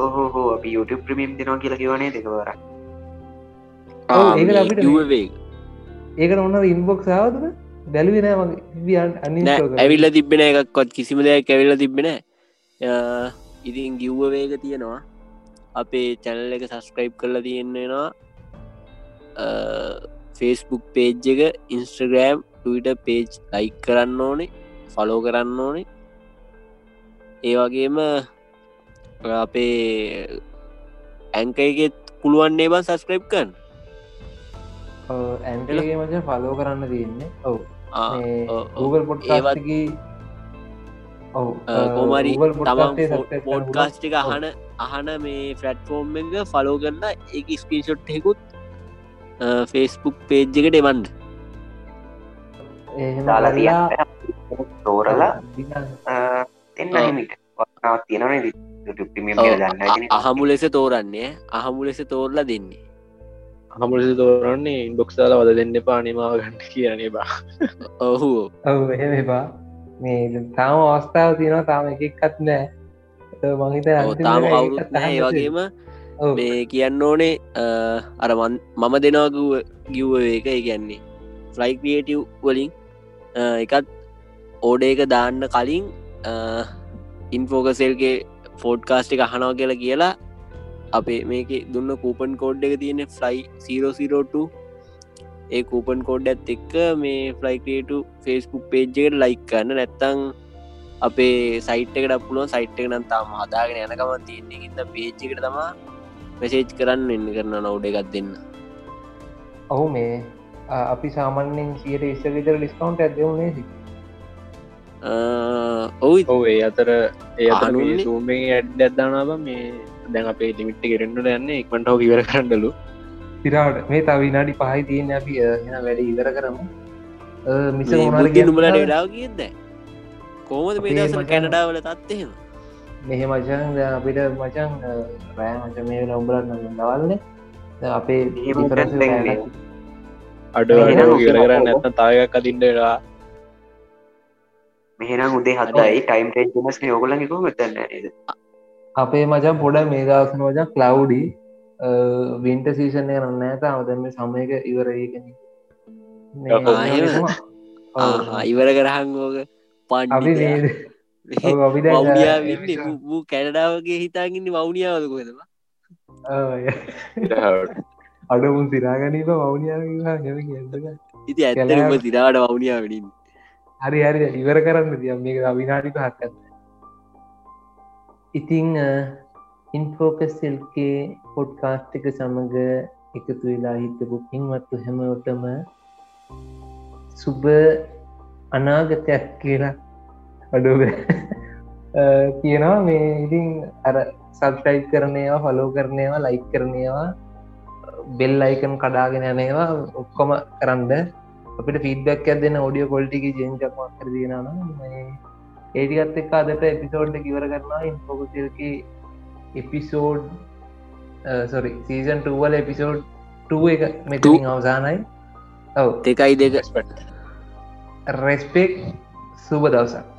Speaker 5: ඕහෝ අපි YouTube ප්‍රමියම් දෙනවා කියලා කිවනේ දෙකවර
Speaker 2: ඒක ඔන්න ඉන්බොක් සාවතුන බැලුවෙන
Speaker 3: ඇවිල්ල තිබෙන එකක්කොත් කිසිම දෙයක් ඇවිල්ල තිබෙන ඉතින් ගිව්ව වේග තියෙනවා. අපේ චැනල් එක සස්ක්‍රයිබ් කරලා තියෙන්නෙනවා ෆේස්බුක් පේජ් එක ඉන්ස්ටග්‍රෑම් ටට පේජ් ලයික් කරන්න ඕනේ ෆලෝ කරන්න ඕනේ. ඒ වගේම අපේ ඇංක එකෙත් පුළුවන්නේ බන් සස්ක්‍රයිබ් කන්
Speaker 2: ඇන්ටලගේ මච ෆලෝ කරන්න තියන්නේ. ඔවු. Google පොට් ඒවගේ
Speaker 3: කෝමරි තමන් පෝඩ්කාස්ටික අහන අහන මේ ෆලට්ෆෝර්ම් එක ෆලෝ කරන්න එක ස්කීෂොට්හෙකුත් ෆේස්බුක් පේජ්ජකට එවන්ඩ
Speaker 5: දාලා තෝරලා හිමිට තියෙනන
Speaker 3: අහමු ලෙස තෝරන්නේ. අහමු ලෙස තෝරලා දෙන්නේ.
Speaker 4: හමුලෙස තෝරන්නේ ඉන්බොක්සාල වද දෙන්න පානිමාව ගන්න කියන්නේ බා.
Speaker 3: ඔහු
Speaker 2: ඔව. එපා. මේ තාම අවස්ථාව තියෙනවා තාම එකක්ත් නෑ. මහිත
Speaker 3: තාම කවුරුත් නෑ ඒ වගේම. මේ කියන්න ඕනේ අරමන් මම දෙනවාගුව ගිව්ව ඒක කියන්නේ ෆ්ලයි ක්‍රියටව් වලින් එකත් ඕඩ එක දාන්න කලින් ඉන්ෆෝකසෙල්ගේ ෆෝඩ්කාස්ටි එක අහනාව කියලා කියලා අපේ මේක දුන්න කූපන් කෝඩ් එක තියෙන ෆ්ලයි 002 ඒ කූපන් කෝඩ් ඇත් එක්ක මේ ෆ්ලයිකේට ෆෙස්බුක් පේජ්ජකට ලයික් කරන්න. නැත්තං අපේ සයිට් එකට පුළුවන් සයිට් එක නම් තාම හදාගෙන යනකම තියන්නේ. ඉද පේච්චිකට තමා මෙසේජ් කරන්න එන්න කරන නවඩ එකක් දෙන්න.
Speaker 2: ඔහු මේ අපි සාමන්‍යෙන් සියට ඉස්ස විතර ඩිස්කවන්ට ඇදවුණේ
Speaker 3: ඔවු.
Speaker 4: ඔවේ අතර ඒ සූමේ ඇඩ් ඇදදානාව මේ දැන් අපේ ලිමිට්ට කෙරෙන්න්නට යන්නේ. එක්මට හෝ ඉවර කරන්නලු.
Speaker 2: තිරාට මේ තව විනාඩි පහයි තියන්න අපි එන වැඩ ඉවර කරමු. මිස
Speaker 3: මොනගේ නුමලට ඩාව කියද කෝමද මේ දසල කැනඩාවල තත්හෙම
Speaker 2: මෙහෙ මචන් අපිට මචන් රෑ මච මේ නොම්බලත් දවල්න අපේ
Speaker 4: අඩ ඉවර කරන්න ඇත්න තායයක් අතින්ටලා
Speaker 5: මෙහෙනම් උදේ හදයි ටයිම් ටේමස් යෝගලන් කො මෙතන්න නද?
Speaker 2: අපේ මචන් පොඩ මේ දවසන මචන් කලව්ඩි වින්ට සීෂණය රන්න ඇත අවදම සමයක ඉවරඒකන
Speaker 3: ඉවර
Speaker 2: අපි
Speaker 3: වුනියා වින්න වූ කැනඩාවගේ හිතාගන්න වවුනියාවද කොදවා
Speaker 2: අඩමුන් සිරාගනීම වවනියා
Speaker 3: ඉති ඇතම තිරාට වවනියා වඩින්
Speaker 2: හරි හරි. ඉවර කරන්න තිය මේක අවිනාටික හක්කන්න ඉතිං ඉන්ෆෝකස් සෙල්කේ පොඩ්කාස්ටික සමඟ එකතු වෙලා හිතපු පින්වත්තු හැමෝටම සුබ අනාගතයක් කියලා අඩුව. කියනවා මේ ඉතින් අර සබ්ටයි් කරනයවා ෆලෝ කරනයවා ලයික් කරනයවා බෙල් අයිකන් කඩාගෙන යනේවා ඔක්කොම කරන්න. අපිට ෆීඩ්බැක් ඇදෙන ඔඩියෝ කොල්ටික ජෙන්ජක් කරදිනන ඒටිකත් එක් අදට එපිසෝඩ් කිවර කරනවා ඉන්ෆෝකසිල්ක episode sorry season twelve episode two එක මෙතුරින් අවසානයි. ඔව.
Speaker 3: දෙකයි දෙක.
Speaker 2: රෙස්පෙක් සුබ දවසක්